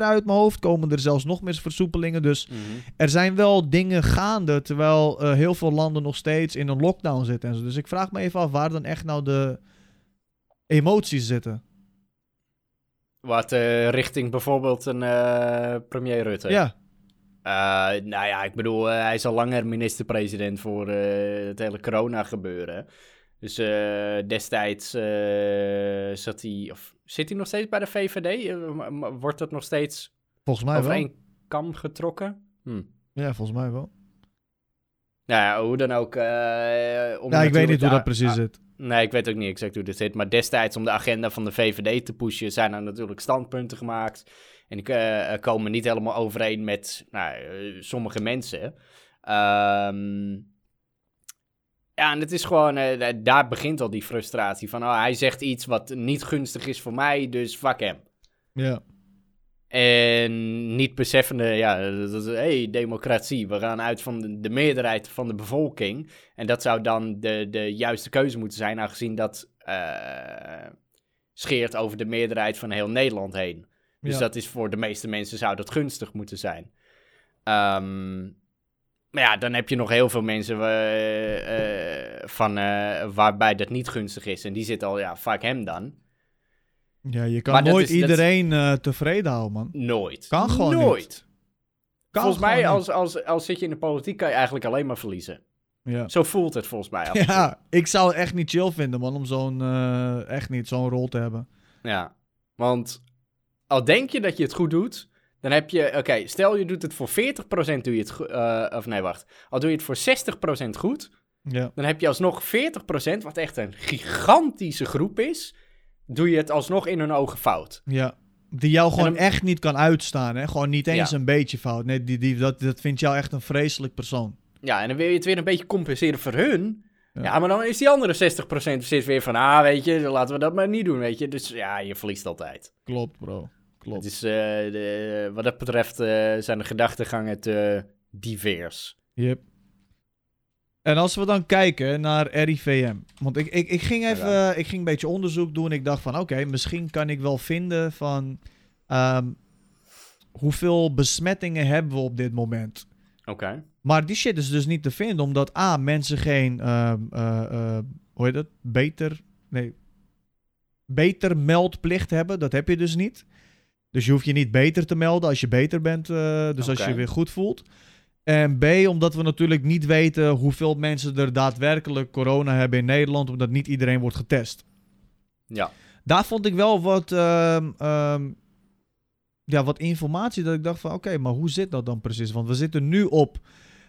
uit mijn hoofd komen er zelfs nog meer versoepelingen. Dus er zijn wel dingen gaande, terwijl eh, heel veel landen nog steeds in een lockdown zitten. En zo. Dus ik vraag me even af waar dan echt nou de emoties zitten. Wat eh, richting bijvoorbeeld een eh, premier Rutte. Ja, nou ja, ik bedoel, hij is al langer minister-president voor het hele corona-gebeuren. Dus eh, destijds eh, zat hij, of zit hij nog steeds bij de VVD? Eh, wordt dat nog steeds volgens mij over één kam getrokken? Hm. Ja, volgens mij wel. Nou ja, hoe dan ook. om Ja, ik weet niet hoe dat precies ah, zit. Nee, ik weet ook niet exact hoe dit zit. Maar destijds om de agenda van de VVD te pushen, zijn er natuurlijk standpunten gemaakt. En die komen niet helemaal overeen met nou, sommige mensen. Ehm, ja, en het is gewoon, eh, daar begint al die frustratie van, oh, hij zegt iets wat niet gunstig is voor mij, dus fuck hem. Ja, En niet beseffende, ja, dat is, hey, democratie, we gaan uit van de, de meerderheid van de bevolking. En dat zou dan de, de juiste keuze moeten zijn, aangezien dat eh, scheert over de meerderheid van heel Nederland heen. Dus Ja. dat is voor de meeste mensen zou dat gunstig moeten zijn. Ehm, maar ja, dan heb je nog heel veel mensen eh, eh, van, eh, waarbij dat niet gunstig is. En die zitten al, ja, fuck hem dan. ja je kan Maar nooit is- iedereen tevreden houden, man. Nooit. Kan gewoon Nooit. Kan volgens mij, als, als, als zit je in de politiek, kan je eigenlijk alleen maar verliezen. niet. Ja. Zo voelt het volgens mij. ja, ik zou het echt niet chill vinden, man, om zo'n, echt niet zo'n rol te hebben. ja. Want al denk je dat je het goed doet, dan heb je... Oké, stel je doet het voor 40% doe je het goed... eh, of nee, wacht. Al doe je het voor 60% goed, Ja, dan heb je alsnog 40%, wat echt een gigantische groep is, doe je het alsnog in hun ogen fout. ja. Die jou gewoon dan- echt niet kan uitstaan, hè? Gewoon niet eens Ja. een beetje fout. Nee, die, die, dat, dat vindt jou echt een vreselijk persoon. Ja, en dan wil je het weer een beetje compenseren voor hun. Ja. Ja, maar dan is die andere 60% zit weer van, ah, weet je, laten we dat maar niet doen, weet je. Dus ja, je verliest altijd. Klopt, bro. Klopt. Het is, eh, de, wat dat betreft eh, zijn de gedachtegangen te divers. Yep. En als we dan kijken naar RIVM. Want ik, ik, ik, ging even, Ja. ik ging een beetje onderzoek doen. Ik dacht van oké, misschien kan ik wel vinden van ehm, hoeveel besmettingen hebben we op dit moment. Oké. Maar die shit is dus niet te vinden, omdat A, mensen geen, ehm, eh, hoe heet het, beter, nee, beter meldplicht hebben. Dat heb je dus niet. Dus je hoeft je niet beter te melden als je beter bent. eh, dus als je je weer goed voelt. En B, omdat we natuurlijk niet weten hoeveel mensen er daadwerkelijk corona hebben in Nederland. Omdat niet iedereen wordt getest. Ja. Daar vond ik wel wat, ehm, ehm, ja, wat informatie dat ik dacht van oké, maar hoe zit dat dan precies? Want we zitten nu op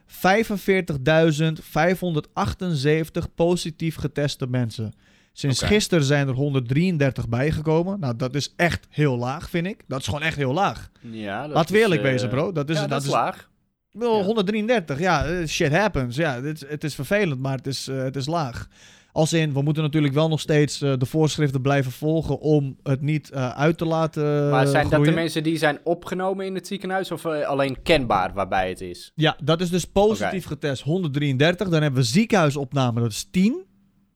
45.578 positief geteste mensen. Sinds gisteren zijn er 133 bijgekomen. Nou, dat is echt heel laag, vind ik. Dat is gewoon echt heel laag. Ja, dat Laten we eerlijk eh, wezen, bro. Dat is, ja, dat, is laag. wel, Ja. 133, ja, eh, shit happens. Ja, dit, het is vervelend, maar het is, eh, het is laag. Als in, we moeten natuurlijk wel nog steeds de voorschriften blijven volgen om het niet uit te laten maar zijn dat de mensen die zijn opgenomen in het ziekenhuis of alleen kenbaar waarbij het is? Ja, dat is dus positief getest 133. Dan hebben we ziekenhuisopname, dat is 10.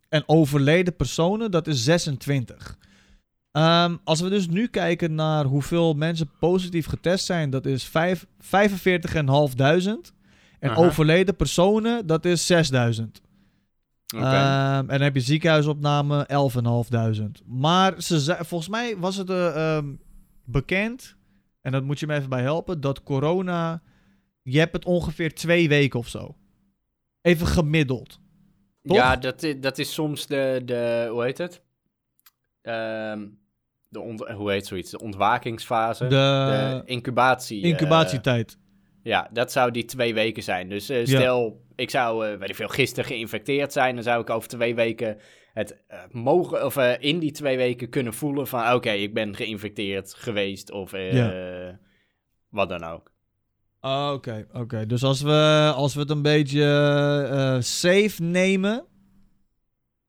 En overleden personen, dat is 26. Ehm, als we dus nu kijken naar hoeveel mensen positief getest zijn, dat is vijf- 45.500. En Aha. overleden personen, dat is 6000. Oké. Ehm, en dan heb je ziekenhuisopname 11.500. Maar ze zei, volgens mij was het eh, ehm, bekend, en dat moet je me even bij helpen, dat corona, je hebt het ongeveer twee weken of zo. Even gemiddeld. Toch? ja, dat, dat is soms de, de hoe heet het? Ehm, de ont, hoe heet zoiets? De ontwakingsfase. De, de incubatie. eh, incubatietijd. ja, dat zou die twee weken zijn. Dus eh, stel, ik zou, eh weet ik veel, gisteren geïnfecteerd zijn, dan zou ik over twee weken het mogen, of in die twee weken kunnen voelen van, oké, ik ben geïnfecteerd geweest of wat dan ook. Ah, Oké, oké. Dus als we, als we het een beetje eh, safe nemen,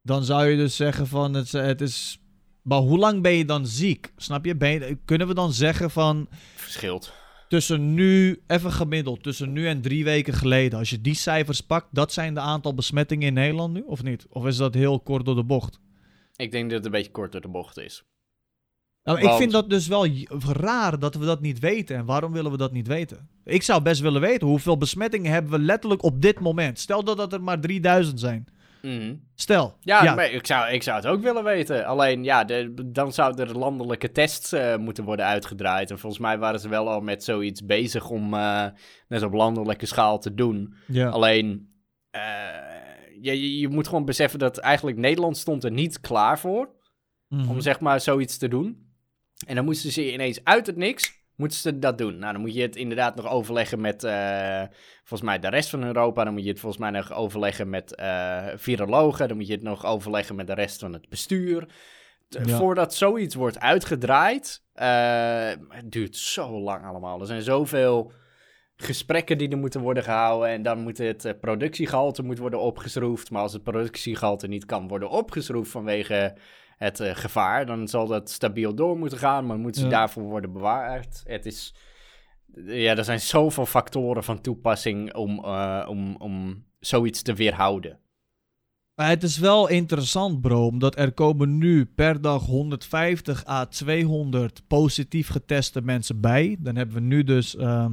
dan zou je dus zeggen van het, het is. Maar hoe lang ben je dan ziek? Snap je? Ben je? Kunnen we dan zeggen van Verschilt. tussen nu, even gemiddeld, tussen nu en drie weken geleden, als je die cijfers pakt, dat zijn de aantal besmettingen in Nederland nu, of niet? Of is dat heel kort door de bocht? Ik denk dat het een beetje kort door de bocht is. Nou, ik vind dat dus wel raar dat we dat niet weten. En waarom willen we dat niet weten? Ik zou best willen weten hoeveel besmettingen hebben we letterlijk op dit moment. Stel dat dat er maar 3000 zijn. Mhm. Stel. Ja, Maar ik, zou, ik zou het ook willen weten. Alleen, ja, de, dan zouden er landelijke tests eh, moeten worden uitgedraaid. En volgens mij waren ze wel al met zoiets bezig om eh, net op landelijke schaal te doen. Ja. Alleen, eh, je, je, je moet gewoon beseffen dat eigenlijk Nederland stond er niet klaar voor Mhm. om zeg maar zoiets te doen. En dan moesten ze ineens uit het niks, moeten ze dat doen. Nou, dan moet je het inderdaad nog overleggen met, eh, volgens mij, de rest van Europa. Dan moet je het volgens mij nog overleggen met eh, virologen. Dan moet je het nog overleggen met de rest van het bestuur. Ja. Voordat zoiets wordt uitgedraaid, eh, het duurt zo lang allemaal. Er zijn zoveel gesprekken die er moeten worden gehouden. En dan moet het eh, productiegehalte moet worden opgeschroefd. Maar als het productiegehalte niet kan worden opgeschroefd vanwege het eh, gevaar, dan zal dat stabiel door moeten gaan. Maar moeten ze Ja. daarvoor worden bewaard? Het is. Ja, er zijn zoveel factoren van toepassing om, eh, om, om zoiets te weerhouden. Maar het is wel interessant, bro, omdat er komen nu per dag 150 à 200 positief geteste mensen bij. Dan hebben we nu dus ehm,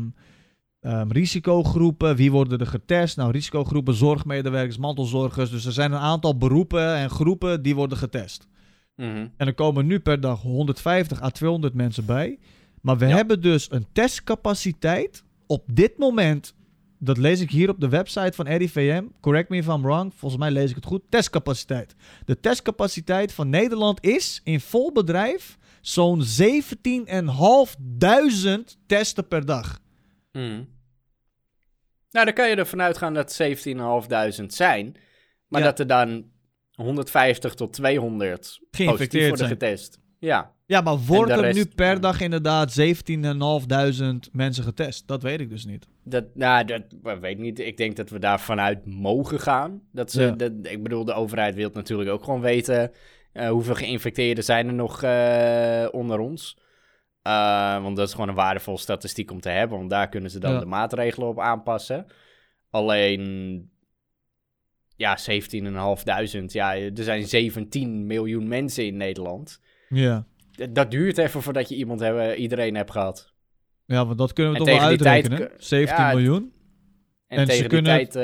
ehm, risicogroepen. Wie worden er getest? Nou, risicogroepen, zorgmedewerkers, mantelzorgers. Dus er zijn een aantal beroepen en groepen die worden getest. Mhm. En er komen nu per dag 150 à 200 mensen bij. Maar we Ja. hebben dus een testcapaciteit op dit moment. Dat lees ik hier op de website van RIVM. Correct me if I'm wrong. Volgens mij lees ik het goed. Testcapaciteit. De testcapaciteit van Nederland is in vol bedrijf zo'n 17.500 testen per dag. Mhm. Nou, dan kan je ervan uitgaan dat 17.500 zijn. Maar Ja. dat er dan 150 tot 200 positief Geïnfecteerd worden getest. Ja. Ja, maar wordt En de er nu per dag inderdaad 17.500 mensen getest? Dat weet ik dus niet. Dat, nou, dat ik weet niet. Ik denk dat we daar vanuit mogen gaan. Dat ze, Ja. dat, ik bedoel, de overheid wil natuurlijk ook gewoon weten eh, hoeveel geïnfecteerden zijn er nog eh, onder ons. Eh, want dat is gewoon een waardevol statistiek om te hebben. Want daar kunnen ze dan Ja. de maatregelen op aanpassen. Alleen, ja, 17.500. Ja, er zijn 17 miljoen mensen in Nederland. Ja. Dat duurt even voordat je iemand hebben, iedereen hebt gehad. Ja, want dat kunnen we En toch wel tijd uitrekenen. kun- 17 Ja, het- miljoen. En, En ze tegen kunnen- die tijd...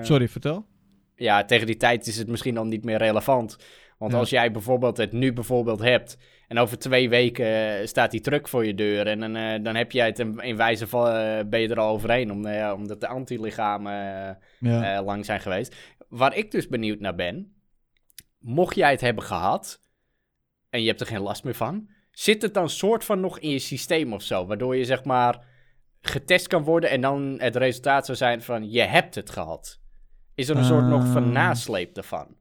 eh, Sorry, vertel. ja, tegen die tijd is het misschien dan niet meer relevant. Want Ja. als jij bijvoorbeeld het nu bijvoorbeeld hebt en over twee weken eh, staat die truck voor je deur en dan, eh, dan heb jij het in, in wijze van, ben je er al overheen om, omdat de antilichamen Ja. lang zijn geweest. Waar ik dus benieuwd naar ben, mocht jij het hebben gehad en je hebt er geen last meer van, zit het dan soort van nog in je systeem of zo, waardoor je zeg maar getest kan worden en dan het resultaat zou zijn van je hebt het gehad? Is er een soort nog van Ehm. nasleep ervan?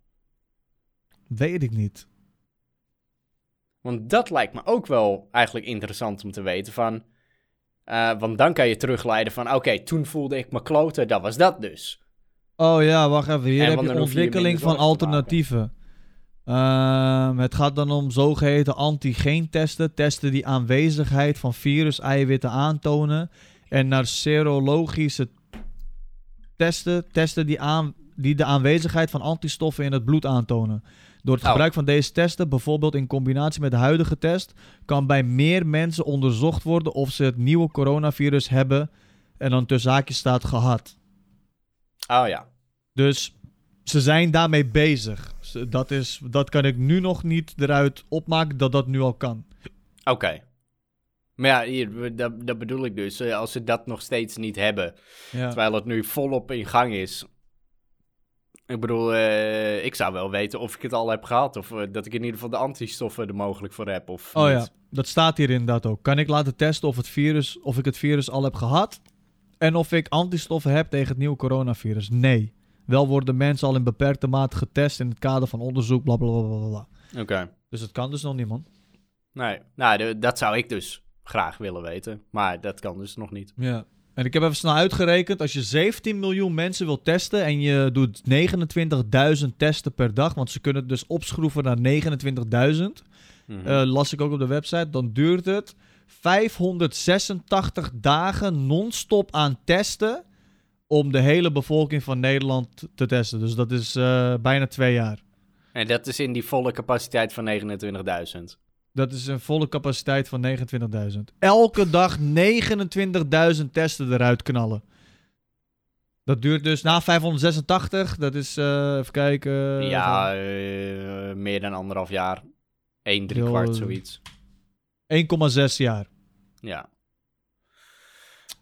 Weet ik niet. Want dat lijkt me ook wel eigenlijk interessant om te weten van... eh, want dan kan je terugleiden van, oké, toen voelde ik me kloten, dat was dat dus. Oh ja, wacht even. Hier En heb je ontwikkeling van alternatieven. Ehm, het gaat dan om zogeheten antigeentesten. Testen die aanwezigheid van virus-eiwitten aantonen. En naar serologische testen. Testen die, aan, die de aanwezigheid van antistoffen in het bloed aantonen. Door het Oh. gebruik van deze testen, bijvoorbeeld in combinatie met de huidige test, kan bij meer mensen onderzocht worden of ze het nieuwe coronavirus hebben. En dan tussen haakjes staat gehad. Oh ja. Dus ze zijn daarmee bezig. Dat, is, dat kan ik nu nog niet eruit opmaken dat dat nu al kan. Oké. Maar ja, hier, dat, dat bedoel ik dus. Eh, Als ze dat nog steeds niet hebben, Ja. terwijl het nu volop in gang is. Ik bedoel, eh, ik zou wel weten of ik het al heb gehad. Of eh, dat ik in ieder geval de antistoffen er mogelijk voor heb. Of Oh niet. ja, dat staat hier inderdaad ook. Kan ik laten testen of, het virus, of ik het virus al heb gehad? En of ik antistoffen heb tegen het nieuwe coronavirus? Nee. Wel worden mensen al in beperkte mate getest in het kader van onderzoek, bla bla bla bla, bla. Oké. Dus het kan dus nog niet, man. Nee, nou, dat zou ik dus graag willen weten. Maar dat kan dus nog niet. Ja. En ik heb even snel uitgerekend, als je 17 miljoen mensen wil testen en je doet 29.000 testen per dag, want ze kunnen het dus opschroeven naar 29.000, Mhm. eh, las ik ook op de website, dan duurt het 586 dagen non-stop aan testen om de hele bevolking van Nederland te testen. Dus dat is eh, bijna twee jaar. En dat is in die volle capaciteit van 29.000. Dat is een volle capaciteit van 29.000. Elke dag 29.000 testen eruit knallen. Dat duurt dus na 586. Dat is, eh, even kijken. ja, eh, meer dan anderhalf jaar. 1, drie Heel- kwart, zoiets. 1,6 jaar. Ja.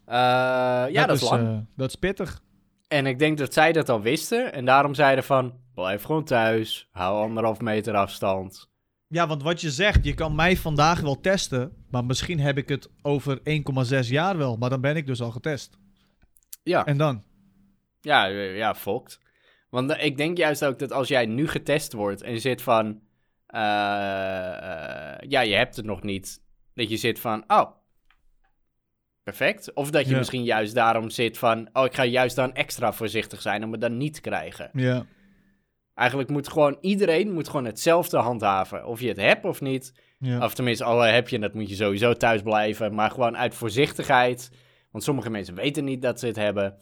Eh, ja, dat, is lang. eh, dat is pittig. En ik denk dat zij dat al wisten. En daarom zeiden van, blijf gewoon thuis. Hou anderhalf meter afstand. Ja, want wat je zegt, je kan mij vandaag wel testen. Maar misschien heb ik het over 1,6 jaar wel. Maar dan ben ik dus al getest. Ja, En dan? ja, eh, ja, fokt. Want ik denk juist ook dat als jij nu getest wordt en je zit van... eh, eh, ja, je hebt het nog niet. Dat je zit van, oh, perfect. Of dat je Ja. misschien juist daarom zit van... Oh, ik ga juist dan extra voorzichtig zijn om het dan niet te krijgen. Ja. Eigenlijk moet gewoon iedereen moet gewoon hetzelfde handhaven. Of je het hebt of niet. ja. Of tenminste, al heb je het, moet je sowieso thuis blijven. Maar gewoon uit voorzichtigheid. Want sommige mensen weten niet dat ze het hebben.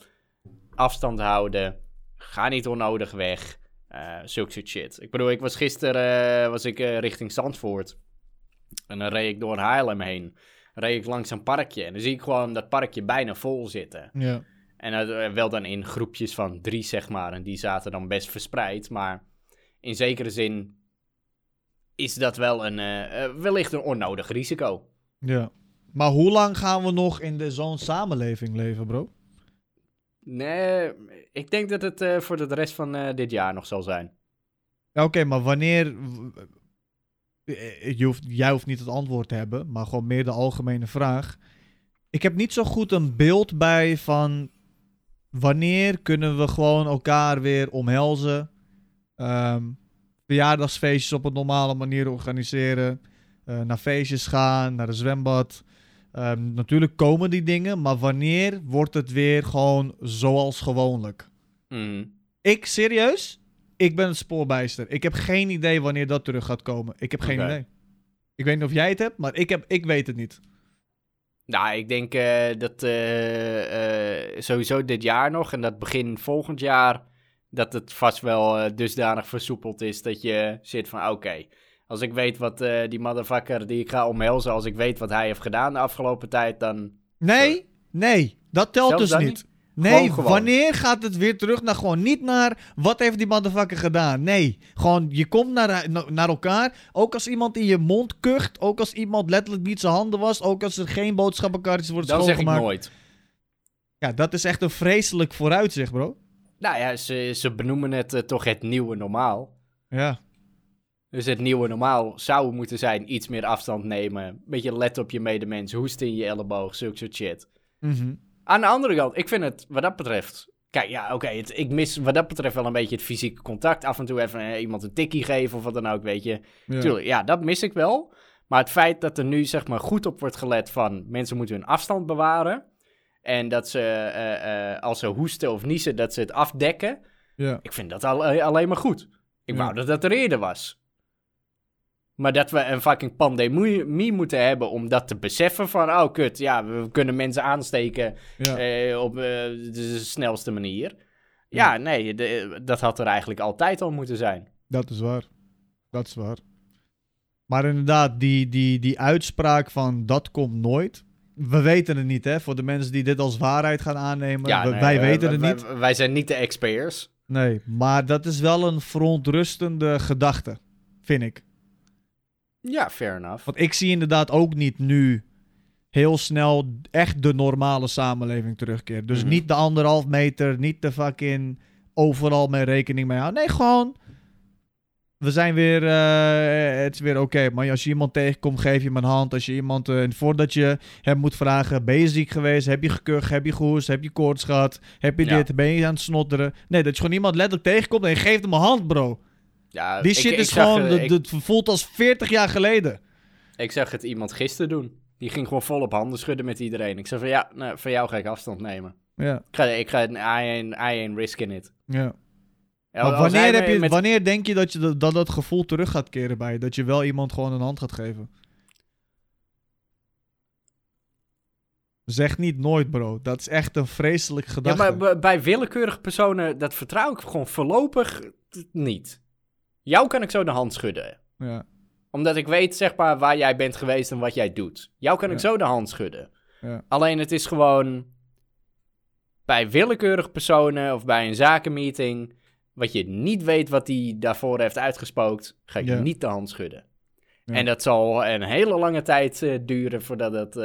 Afstand houden. Ga niet onnodig weg. Eh zulke soort shit. Ik bedoel, ik was gisteren eh, was ik, eh, richting Zandvoort. En dan reed ik door Haarlem heen. Reed ik langs een parkje. En dan zie ik gewoon dat parkje bijna vol zitten. ja. En wel dan in groepjes van drie, zeg maar. En die zaten dan best verspreid. Maar in zekere zin is dat wel een, wellicht een onnodig risico. Ja. Maar hoe lang gaan we nog in de zo'n samenleving leven, bro? Nee, ik denk dat het eh, voor de rest van eh, dit jaar nog zal zijn. Oké, maar wanneer... eh, Je jij hoeft niet het antwoord te hebben, maar gewoon meer de algemene vraag. Ik heb niet zo goed een beeld bij van... Wanneer kunnen we gewoon elkaar weer omhelzen? Ehm, verjaardagsfeestjes op een normale manier organiseren. eh, naar feestjes gaan, naar een zwembad. Ehm, natuurlijk komen die dingen, maar wanneer wordt het weer gewoon zoals gewoonlijk? Mhm. Ik, serieus? Ik ben het spoorbijster. Ik heb geen idee wanneer dat terug gaat komen. Ik heb geen idee. Ik weet niet of jij het hebt, maar ik, heb, ik weet het niet. Nou, ik denk eh, dat eh, eh, sowieso dit jaar nog en dat begin volgend jaar... dat het vast wel dusdanig versoepeld is dat je zit van... oké, als ik weet wat eh, die motherfucker die ik ga omhelzen... als ik weet wat hij heeft gedaan de afgelopen tijd, dan... Nee, nee, dat telt Zelfs dus niet. niet? Nee, gewoon. wanneer gaat het weer terug naar gewoon niet naar wat heeft die motherfucker gedaan? Nee, gewoon je komt naar, na- naar elkaar. Ook als iemand in je mond kucht, ook als iemand letterlijk niet zijn handen wast, ook als er geen boodschappenkarretjes worden Dat zeg ik nooit. Ja, dat is echt een vreselijk vooruitzicht, bro. Nou ja, ze, ze benoemen het eh, toch het nieuwe normaal. Ja, Dus het nieuwe normaal zou moeten zijn iets meer afstand nemen. Een beetje let op je medemens, hoesten in je elleboog, zulke soort shit. Mhm. Aan de andere kant, ik vind het wat dat betreft... Kijk, ja, oké, ik mis wat dat betreft wel een beetje het fysieke contact. Af en toe even eh, iemand een tikkie geven of wat dan ook, weet je. ja. Tuurlijk, ja, dat mis ik wel. Maar het feit dat er nu zeg maar goed op wordt gelet van mensen moeten hun afstand bewaren. En dat ze eh, eh, als ze hoesten of niezen, dat ze het afdekken. ja. Ik vind dat al, alleen maar goed. Ik Ja. wou dat dat er eerder was. Maar dat we een fucking pandemie moeten hebben om dat te beseffen van... Oh, kut, ja, we kunnen mensen aansteken ja. eh, op eh, de snelste manier. Ja, nee, de- dat had er eigenlijk altijd al moeten zijn. Dat is waar. Dat is waar. Maar inderdaad, die, die, die uitspraak van dat komt nooit. We weten het niet, hè? Voor de mensen die dit als waarheid gaan aannemen. Ja, we- nee, wij weten het wij- niet. Wij zijn niet de experts. Nee, maar dat is wel een verontrustende gedachte, vind ik. Ja, fair enough. Want ik zie inderdaad ook niet nu heel snel echt de normale samenleving terugkeren. Dus Mhm. niet de anderhalf meter, niet de fucking overal mee rekening mee houden. Nee, gewoon. We zijn weer, eh, het is weer oké. Maar als je iemand tegenkomt, geef je hem een hand. Als je iemand, eh, voordat je hem moet vragen, ben je ziek geweest? Heb je gekucht? Heb je gehoest? Heb je koorts gehad? Heb je Ja. dit? Ben je aan het snotteren? Nee, dat je gewoon iemand letterlijk tegenkomt en je geeft hem een hand, bro. Ja, Die shit ik is gewoon, eh, dat- ik, dat voelt als 40 jaar geleden. ik zag het iemand gisteren doen. Die ging gewoon vol op handen schudden met iedereen. Ik zei van ja, nou, van jou ga ik afstand nemen. Ja, Ik ga, ik ga ain't, I ain't risking it. ja. Ja, Maar wanneer, heb je, met- wanneer denk je dat, je dat, dat dat gevoel terug gaat keren bij je? Dat je wel iemand gewoon een hand gaat geven? Zeg niet nooit, bro. Dat is echt een vreselijke Ja, gedachte. maar b- bij willekeurige personen, dat vertrouw ik gewoon voorlopig niet. Jou kan ik zo de hand schudden. Ja, Omdat ik weet, zeg maar, waar jij bent geweest en wat jij doet. Jou kan ik zo de hand schudden. ja, Alleen het is gewoon bij willekeurige personen of bij een zakenmeeting, wat je niet weet wat hij daarvoor heeft uitgespookt, ga ik Ja. niet de hand schudden. Ja. En dat zal een hele lange tijd eh, duren voordat het eh,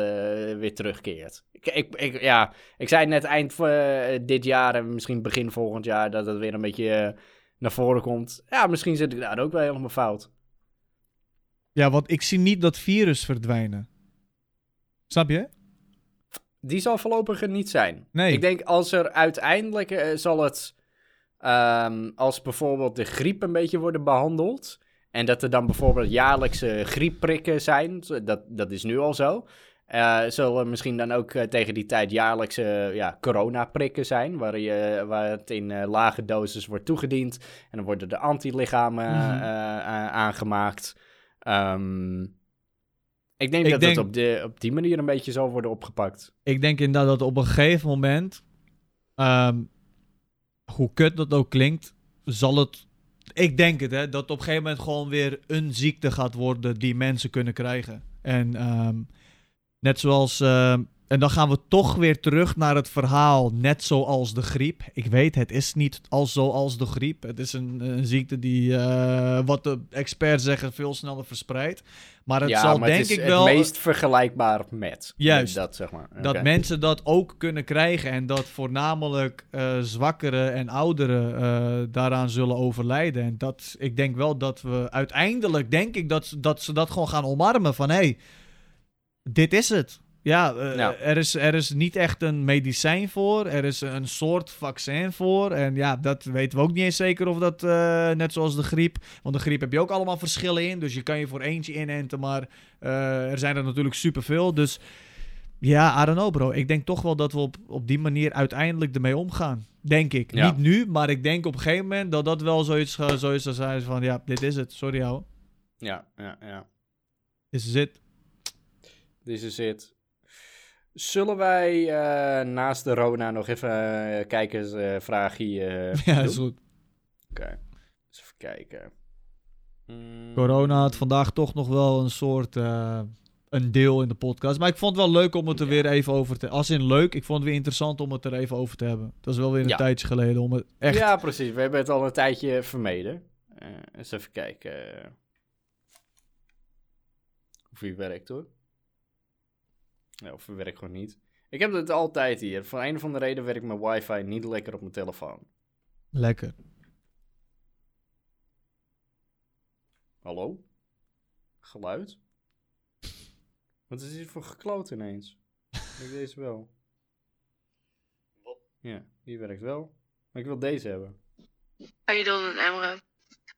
weer terugkeert. Ik, ik, ik, ja, ik zei net eind eh, dit jaar en misschien begin volgend jaar dat het weer een beetje naar voren komt. Ja, misschien zit ik daar ook wel helemaal fout. ja, want ik zie niet dat virus verdwijnen. Snap je? Die zal voorlopig er niet zijn. Nee. Ik denk als er uiteindelijk eh, zal het. ehm, als bijvoorbeeld de griep een beetje worden behandeld. En dat er dan bijvoorbeeld jaarlijkse griepprikken zijn. zo- Dat, dat is nu al zo. Eh zullen misschien dan ook eh, tegen die tijd jaarlijkse ja, coronaprikken zijn. Waar, je, waar het in eh, lage doses wordt toegediend. En dan worden de antilichamen eh, Mhm. eh, eh, aangemaakt. Ehm, ik denk Ik dat denk- het op, de, op die manier een beetje zal worden opgepakt. Ik denk inderdaad dat op een gegeven moment, ehm, hoe kut dat ook klinkt, zal het. Ik denk het, hè, dat op een gegeven moment gewoon weer een ziekte gaat worden die mensen kunnen krijgen. En ehm, net zoals. ehm, en dan gaan we toch weer terug naar het verhaal, net zoals de griep. Ik weet, het is niet als zoals de griep. Het is een, een ziekte die, eh, wat de experts zeggen, veel sneller verspreidt. Maar het ja, zal maar denk het is ik wel. het meest vergelijkbaar met. Juist. Dat, zeg maar. Dat mensen dat ook kunnen krijgen en dat voornamelijk eh zwakkeren en ouderen eh, daaraan zullen overlijden. En dat, ik denk wel dat we uiteindelijk, denk ik, dat, ze- dat ze dat gewoon gaan omarmen van hé, hey, dit is het. Ja, eh, Ja. Er, is, er is niet echt een medicijn voor. Er is een soort vaccin voor. En ja, dat weten we ook niet eens zeker of dat eh, net zoals de griep. Want de griep heb je ook allemaal verschillen in. Dus je kan je voor eentje inenten. Maar eh, er zijn er natuurlijk superveel. Dus ja, I don't know bro. Ik denk toch wel dat we op, op die manier uiteindelijk ermee omgaan. Denk ik. Ja. Niet nu, maar ik denk op een gegeven moment dat dat wel zoiets, zoiets zal zijn van... Ja, dit is het. Sorry ouwe. Ja, ja, ja. Is it. This is it. Zullen wij eh, naast de Rona nog even uh, kijkersvraagje eh ja, is goed. Oké, eens even kijken. Mm, Corona had vandaag toch nog wel een soort... eh, een deel in de podcast. Maar ik vond het wel leuk om het er weer even over te... Als in leuk, ik vond het weer interessant om het er even over te hebben. Dat is wel weer een Ja. tijdje geleden om het echt... Ja, precies. We hebben het al een tijdje vermeden. Eh, eens even kijken. Of hij werkt hoor. Ja, of werkt gewoon niet. Ik heb het altijd hier. Voor een of andere reden werkt mijn wifi niet lekker op mijn telefoon. Lekker. Hallo? Geluid? Wat is dit voor gekloot ineens? ik deze wel. Ja, die werkt wel. Maar ik wil deze hebben. Aydon en Emre,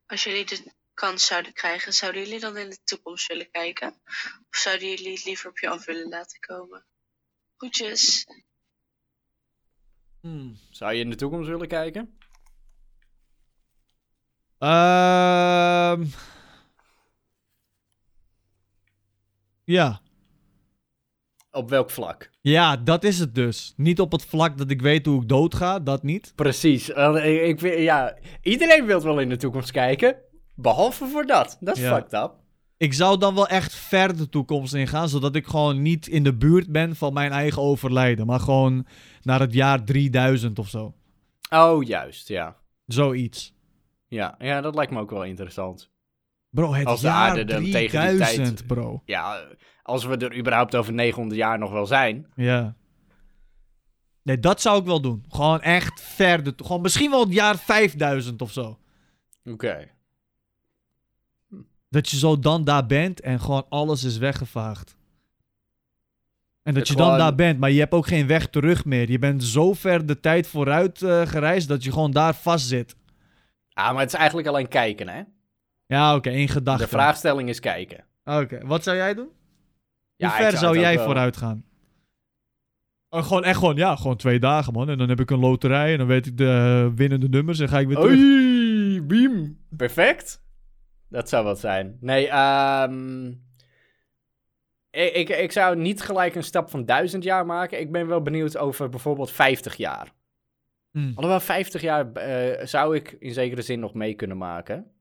als jullie de kans zouden krijgen, zouden jullie dan in de toekomst willen kijken? Of zouden jullie het liever op je af willen laten komen? Groetjes. Hmm. Zou je in de toekomst willen kijken? Ehm. ja. Op welk vlak? Ja, dat is het dus. Niet op het vlak dat ik weet hoe ik doodga, dat niet. Precies. Ik, ik, ja, iedereen wil wel in de toekomst kijken. Behalve voor dat. Dat is Ja. fucked up. Ik zou dan wel echt ver de toekomst ingaan, zodat ik gewoon niet in de buurt ben van mijn eigen overlijden, maar gewoon naar het jaar 3000 of zo. Oh, juist, ja. Zoiets. Ja, ja dat lijkt me ook wel interessant. Bro, het Als de jaar aarde dan tegen die 3000, tijd- bro. Ja, als we er überhaupt over 900 jaar nog wel zijn. Ja. Nee, dat zou ik wel doen. Gewoon echt ver de to- Gewoon misschien wel het jaar 5000 of zo. Oké. Dat je zo dan daar bent en gewoon alles is weggevaagd. En dat Het je dan gewoon- daar bent, maar je hebt ook geen weg terug meer. Je bent zo ver de tijd vooruit eh, gereisd dat je gewoon daar vast zit. Ah, maar het is eigenlijk alleen kijken, hè? Ja, oké, één gedachte. De vraagstelling is kijken. Oké, wat zou jij doen? Ja, Hoe ver zou jij wel- vooruit gaan? Oh, gewoon echt gewoon, ja, gewoon twee dagen, man. En dan heb ik een loterij en dan weet ik de winnende nummers en ga ik weer terug. Oei, beam. Perfect. Dat zou wat zijn. Nee, ehm ik, ik, ik zou niet gelijk een stap van duizend jaar maken. Ik ben wel benieuwd over bijvoorbeeld 50 jaar. Hm. Alhoewel 50 jaar eh, zou ik in zekere zin nog mee kunnen maken.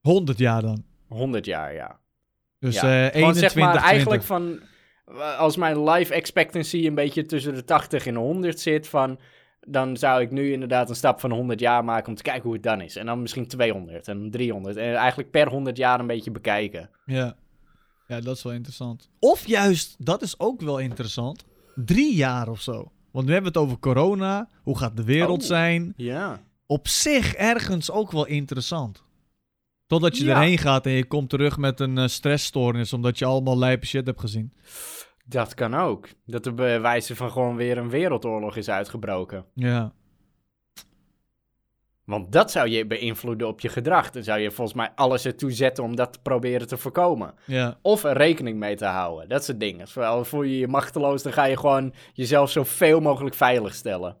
100 jaar dan. 100 jaar, ja. Dus ja. Gewoon 21, zeg maar 20. eigenlijk van... eh, Als mijn life expectancy een beetje tussen de 80 en de 100 zit, van... Dan zou ik nu inderdaad een stap van 100 jaar maken om te kijken hoe het dan is. En dan misschien 200 en 300. En eigenlijk per 100 jaar een beetje bekijken. Ja. ja, dat is wel interessant. Of juist, dat is ook wel interessant, drie jaar of zo. Want nu hebben we het over corona. Hoe gaat de wereld Oh. zijn? Ja. Op zich ergens ook wel interessant. Totdat je Ja. erheen gaat en je komt terug met een eh, stressstoornis... omdat je allemaal lijpe shit hebt gezien. Dat kan ook. Dat er bij wijze van gewoon weer een wereldoorlog is uitgebroken. Ja. Want dat zou je beïnvloeden op je gedrag. Dan zou je volgens mij alles ertoe zetten om dat te proberen te voorkomen. Ja. Of er rekening mee te houden. Dat soort dingen. Terwijl voel je je machteloos, dan ga je gewoon jezelf zoveel mogelijk veilig stellen.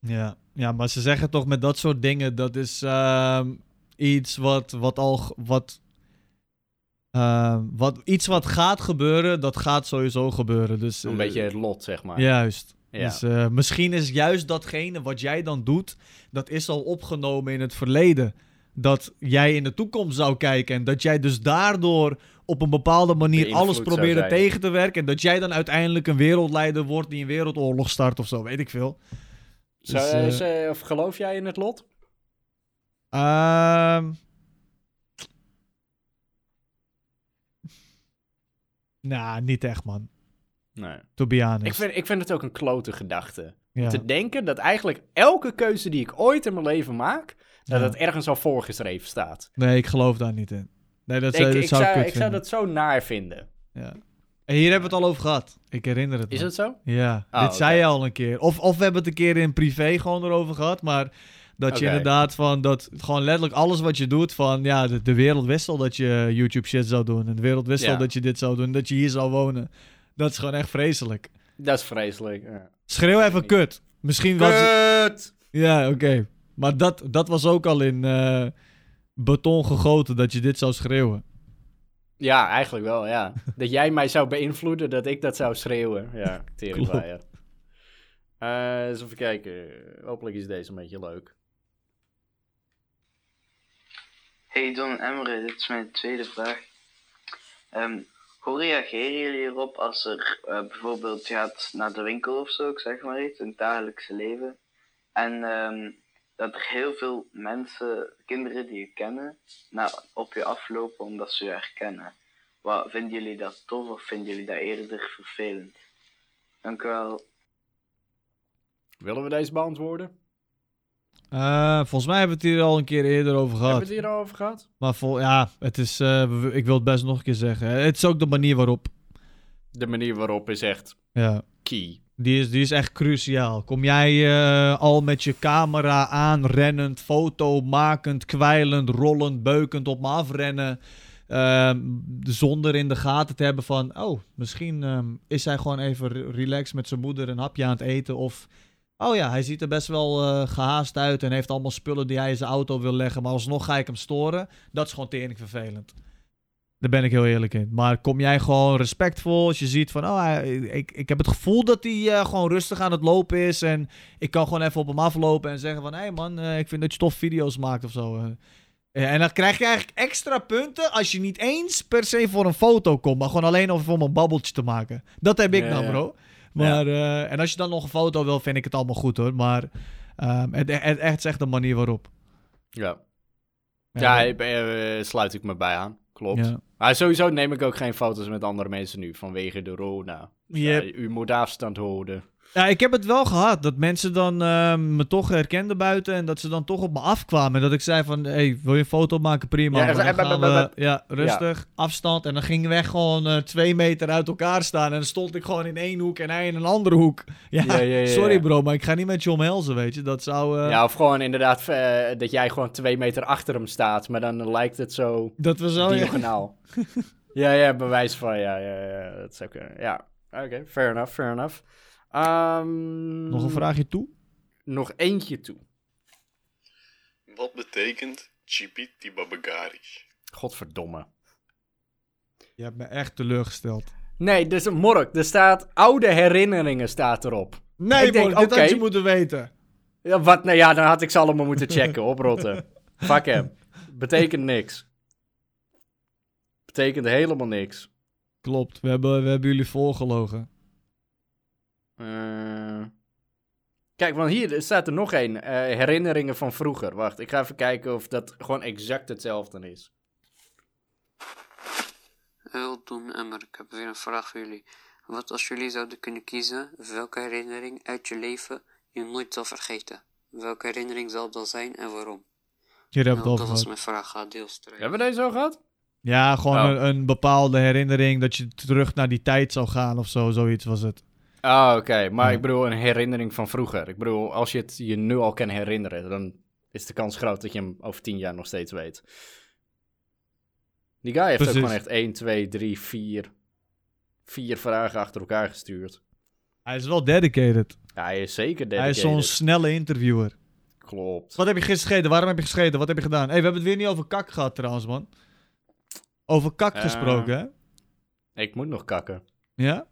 Ja. ja, maar ze zeggen toch met dat soort dingen... dat is ehm, iets wat, wat al... Wat, ehm, wat, iets wat gaat gebeuren, dat gaat sowieso gebeuren. Dus, Een eh, beetje het lot, zeg maar. Juist. Ja. Dus eh, misschien is juist datgene wat jij dan doet, dat is al opgenomen in het verleden. Dat jij in de toekomst zou kijken en dat jij dus daardoor op een bepaalde manier alles probeerde zijn. tegen te werken. En dat jij dan uiteindelijk een wereldleider wordt die een wereldoorlog start of zo, weet ik veel. Dus, eh, eh, of geloof jij in het lot? Nou, niet echt, man. Nee. To be honest. Ik vind, ik vind het ook een klote gedachte. ja. Te denken dat eigenlijk elke keuze die ik ooit in mijn leven maak, dat Ja. het ergens al voorgeschreven staat. Nee, ik geloof daar niet in. Nee, dat, ik, zou, dat ik, zou ik zou, dat zo naar vinden. Ja. En hier hebben we het al over gehad. Ik herinner het Is me. dat zo? Ja, Oh, dit zei je al een keer. Of, of we hebben het een keer in privé gewoon erover gehad. Maar dat je inderdaad van dat gewoon letterlijk alles wat je doet. Van ja, de, de wereld wist al dat je YouTube shit zou doen. En de wereld wist Ja. al dat je dit zou doen. Dat je hier zou wonen. Dat is gewoon echt vreselijk. Dat is vreselijk. Ja. Schreeuw even kut. Misschien was. Kut! Ja, oké. Maar dat, dat was ook al in eh, beton gegoten dat je dit zou schreeuwen. Ja, eigenlijk wel, ja. dat jij mij zou beïnvloeden, dat ik dat zou schreeuwen. Ja, teringwaaier. Eh eens even kijken. Hopelijk is deze een beetje leuk. Hey Don Emre, dit is mijn tweede vraag. Ehm, hoe reageren jullie erop als er eh, bijvoorbeeld gaat naar de winkel of zo, ik zeg maar iets, in het dagelijkse leven. En ehm, dat er heel veel mensen, kinderen die je kennen, naar, op je aflopen omdat ze je herkennen. Wat, vinden jullie dat tof of vinden jullie dat eerder vervelend? Dank u wel. Willen we deze beantwoorden? Eh, volgens mij hebben we het hier al een keer eerder over Hebben gehad. we het hier al over gehad? Maar vol, ja, het is, eh, ik wil het best nog een keer zeggen. Het is ook de manier waarop. De manier waarop is echt Ja, key. die is, die is echt cruciaal. Kom jij eh, al met je camera aan, rennend, foto makend, kwijlend, rollend, beukend op me afrennen. ehm, zonder in de gaten te hebben van, oh, misschien ehm, is hij gewoon even re- relaxed met zijn moeder een hapje aan het eten. Of, oh ja, hij ziet er best wel eh, gehaast uit en heeft allemaal spullen die hij in zijn auto wil leggen. Maar alsnog ga ik hem storen. Dat is gewoon tering vervelend. Daar ben ik heel eerlijk in. Maar kom jij gewoon respectvol als je ziet van... Oh, hij- ik, ik heb het gevoel dat hij eh, gewoon rustig aan het lopen is. En ik kan gewoon even op hem aflopen en zeggen van... Hé hey man, eh, ik vind dat je tof video's maakt of zo. en dan krijg je eigenlijk extra punten als je niet eens per se voor een foto komt. Maar gewoon alleen om een babbeltje te maken. Dat heb ik Ja, dan, ja. Maar, eh, en als je dan nog een foto wil, vind ik het allemaal goed hoor. Maar ehm, het, het echt zegt de manier waarop. Ja, ja ik eh, sluit ik me bij aan. Klopt. ja. Maar sowieso neem ik ook geen foto's met andere mensen nu vanwege de corona. Yep. U moet afstand houden. Ja, ik heb het wel gehad. Dat mensen dan eh, me toch herkenden buiten. En dat ze dan toch op me afkwamen. En dat ik zei van, hey, wil je een foto maken? Prima. Ja, dan gaan we- ja, rustig, afstand. En dan gingen we gewoon eh, twee meter uit elkaar staan. En dan stond ik gewoon in één hoek en hij in een andere hoek. Ja, sorry bro, maar ik ga niet met je omhelzen, weet je. Dat zou... eh, Ja, of gewoon inderdaad eh, dat jij gewoon twee meter achter hem staat. Maar dan lijkt het zo Dat we zo... ja. diagonaal. ja, ja, bewijs van, ja, ja, ja. Dat is ook, ja. Oké, fair enough, fair enough. Ehm, Nog een vraagje toe? Nog eentje toe. Wat betekent Chipiti Babagari? Godverdomme. Je hebt me echt teleurgesteld. Nee, dus een mork. Er staat oude herinneringen staat erop. Nee, Ik denk, dit had je moeten weten. Ja, wat? Nou ja, dan had ik ze allemaal moeten checken, oprotten. Fuck hem. Betekent niks. Betekent helemaal niks. Klopt, we hebben, we hebben jullie voorgelogen. Eh, Kijk, want hier staat er nog één. eh, herinneringen van vroeger. Wacht, ik ga even kijken of dat gewoon exact hetzelfde is. Heel doen, Emmer. Ik heb weer een vraag voor jullie. Wat als jullie zouden kunnen kiezen welke herinnering uit je leven je nooit zal vergeten? Welke herinnering zal dat zijn en waarom? Hier hebben we Nou, het dat was mijn vraag. Ga deels terug. Hebben we deze al gehad? Ja, gewoon Oh. een, een bepaalde herinnering dat je terug naar die tijd zou gaan of zo. Zoiets was het. Ah, oké. Maar ik bedoel een herinnering van vroeger. Ik bedoel, als je het je nu al kan herinneren, dan is de kans groot dat je hem over tien jaar nog steeds weet. Die guy heeft Precies. ook gewoon echt 1, 2, 3, 4, vier vragen achter elkaar gestuurd. Hij is wel dedicated. Ja, hij is zeker Hij is zo'n dedicated. snelle interviewer. Klopt. Wat heb je gisteren gegeten? Waarom heb je gescheten? Wat heb je gedaan? hey, we hebben het weer niet over kak gehad trouwens, man. Over kak Eh. gesproken, hè? Ik moet nog kakken. Ja?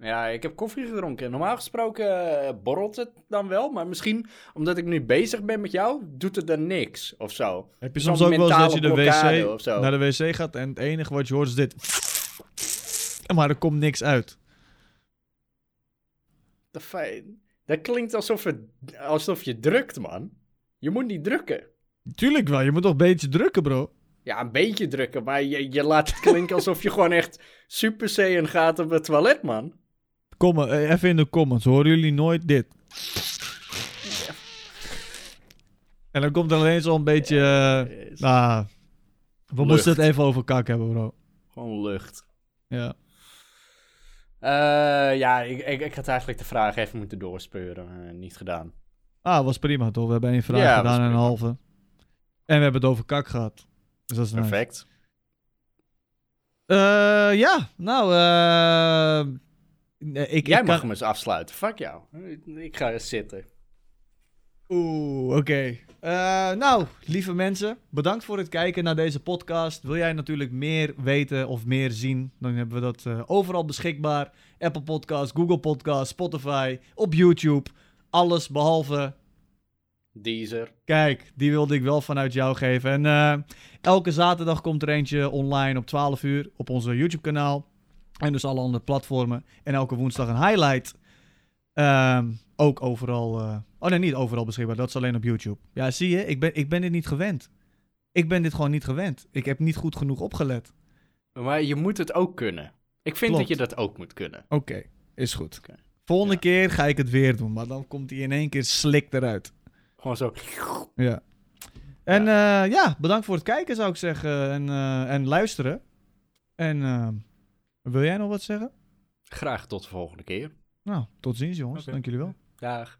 Ja, ik heb koffie gedronken. Normaal gesproken eh, borrelt het dan wel, maar misschien omdat ik nu bezig ben met jou, doet het dan niks of zo. Heb je soms ook wel eens dat je de wc, naar de wc gaat en het enige wat je hoort is dit. Maar er komt niks uit. De fijn. Dat klinkt alsof, het, alsof je drukt, man. Je moet niet drukken. Tuurlijk wel, je moet toch een beetje drukken, bro. Ja, een beetje drukken, maar je, je laat het klinken alsof je gewoon echt super saiyan gaat op het toilet, man. Kom eh, even in de comments. Horen jullie nooit dit? En dan komt er alleen zo'n beetje... nou, we Lucht. moesten het even over kak hebben, bro. Gewoon lucht. Ja. Eh, ja, ik, ik, ik had eigenlijk de vraag even moeten doorspeuren. Niet gedaan. Ah, was prima toch? We hebben één vraag Ja, gedaan en een halve. En we hebben het over kak gehad. Dus dat is nice. Perfect. Eh, ja, nou, eh, nee, ik, Jij ik mag kan... hem eens afsluiten. Fuck jou. Ik ga eens zitten. Oeh, oké. Eh, nou, lieve mensen, bedankt voor het kijken naar deze podcast. Wil jij natuurlijk meer weten of meer zien, dan hebben we dat eh, overal beschikbaar. Apple Podcast, Google Podcast, Spotify, op YouTube. Alles behalve Deezer. Kijk, die wilde ik wel vanuit jou geven. En eh, elke zaterdag komt er eentje online op 12 uur op onze YouTube-kanaal. En dus alle andere platformen. En elke woensdag een highlight. Ehm, ook overal. eh, oh nee, niet overal beschikbaar. Dat is alleen op YouTube. Ja, zie je, ik ben, ik ben dit niet gewend. Ik ben dit gewoon niet gewend. Ik heb niet goed genoeg opgelet. Maar je moet het ook kunnen. Ik vind Klopt. dat je dat ook moet kunnen. Oké, is goed. Volgende Ja. keer ga ik het weer doen. Maar dan komt hij in één keer slik eruit. Gewoon zo. Ja. En ja. ja, bedankt voor het kijken zou ik zeggen. En, eh, en luisteren. En eh, wil jij nog wat zeggen? Graag tot de volgende keer. Nou, tot ziens jongens. Dank jullie wel. Dag.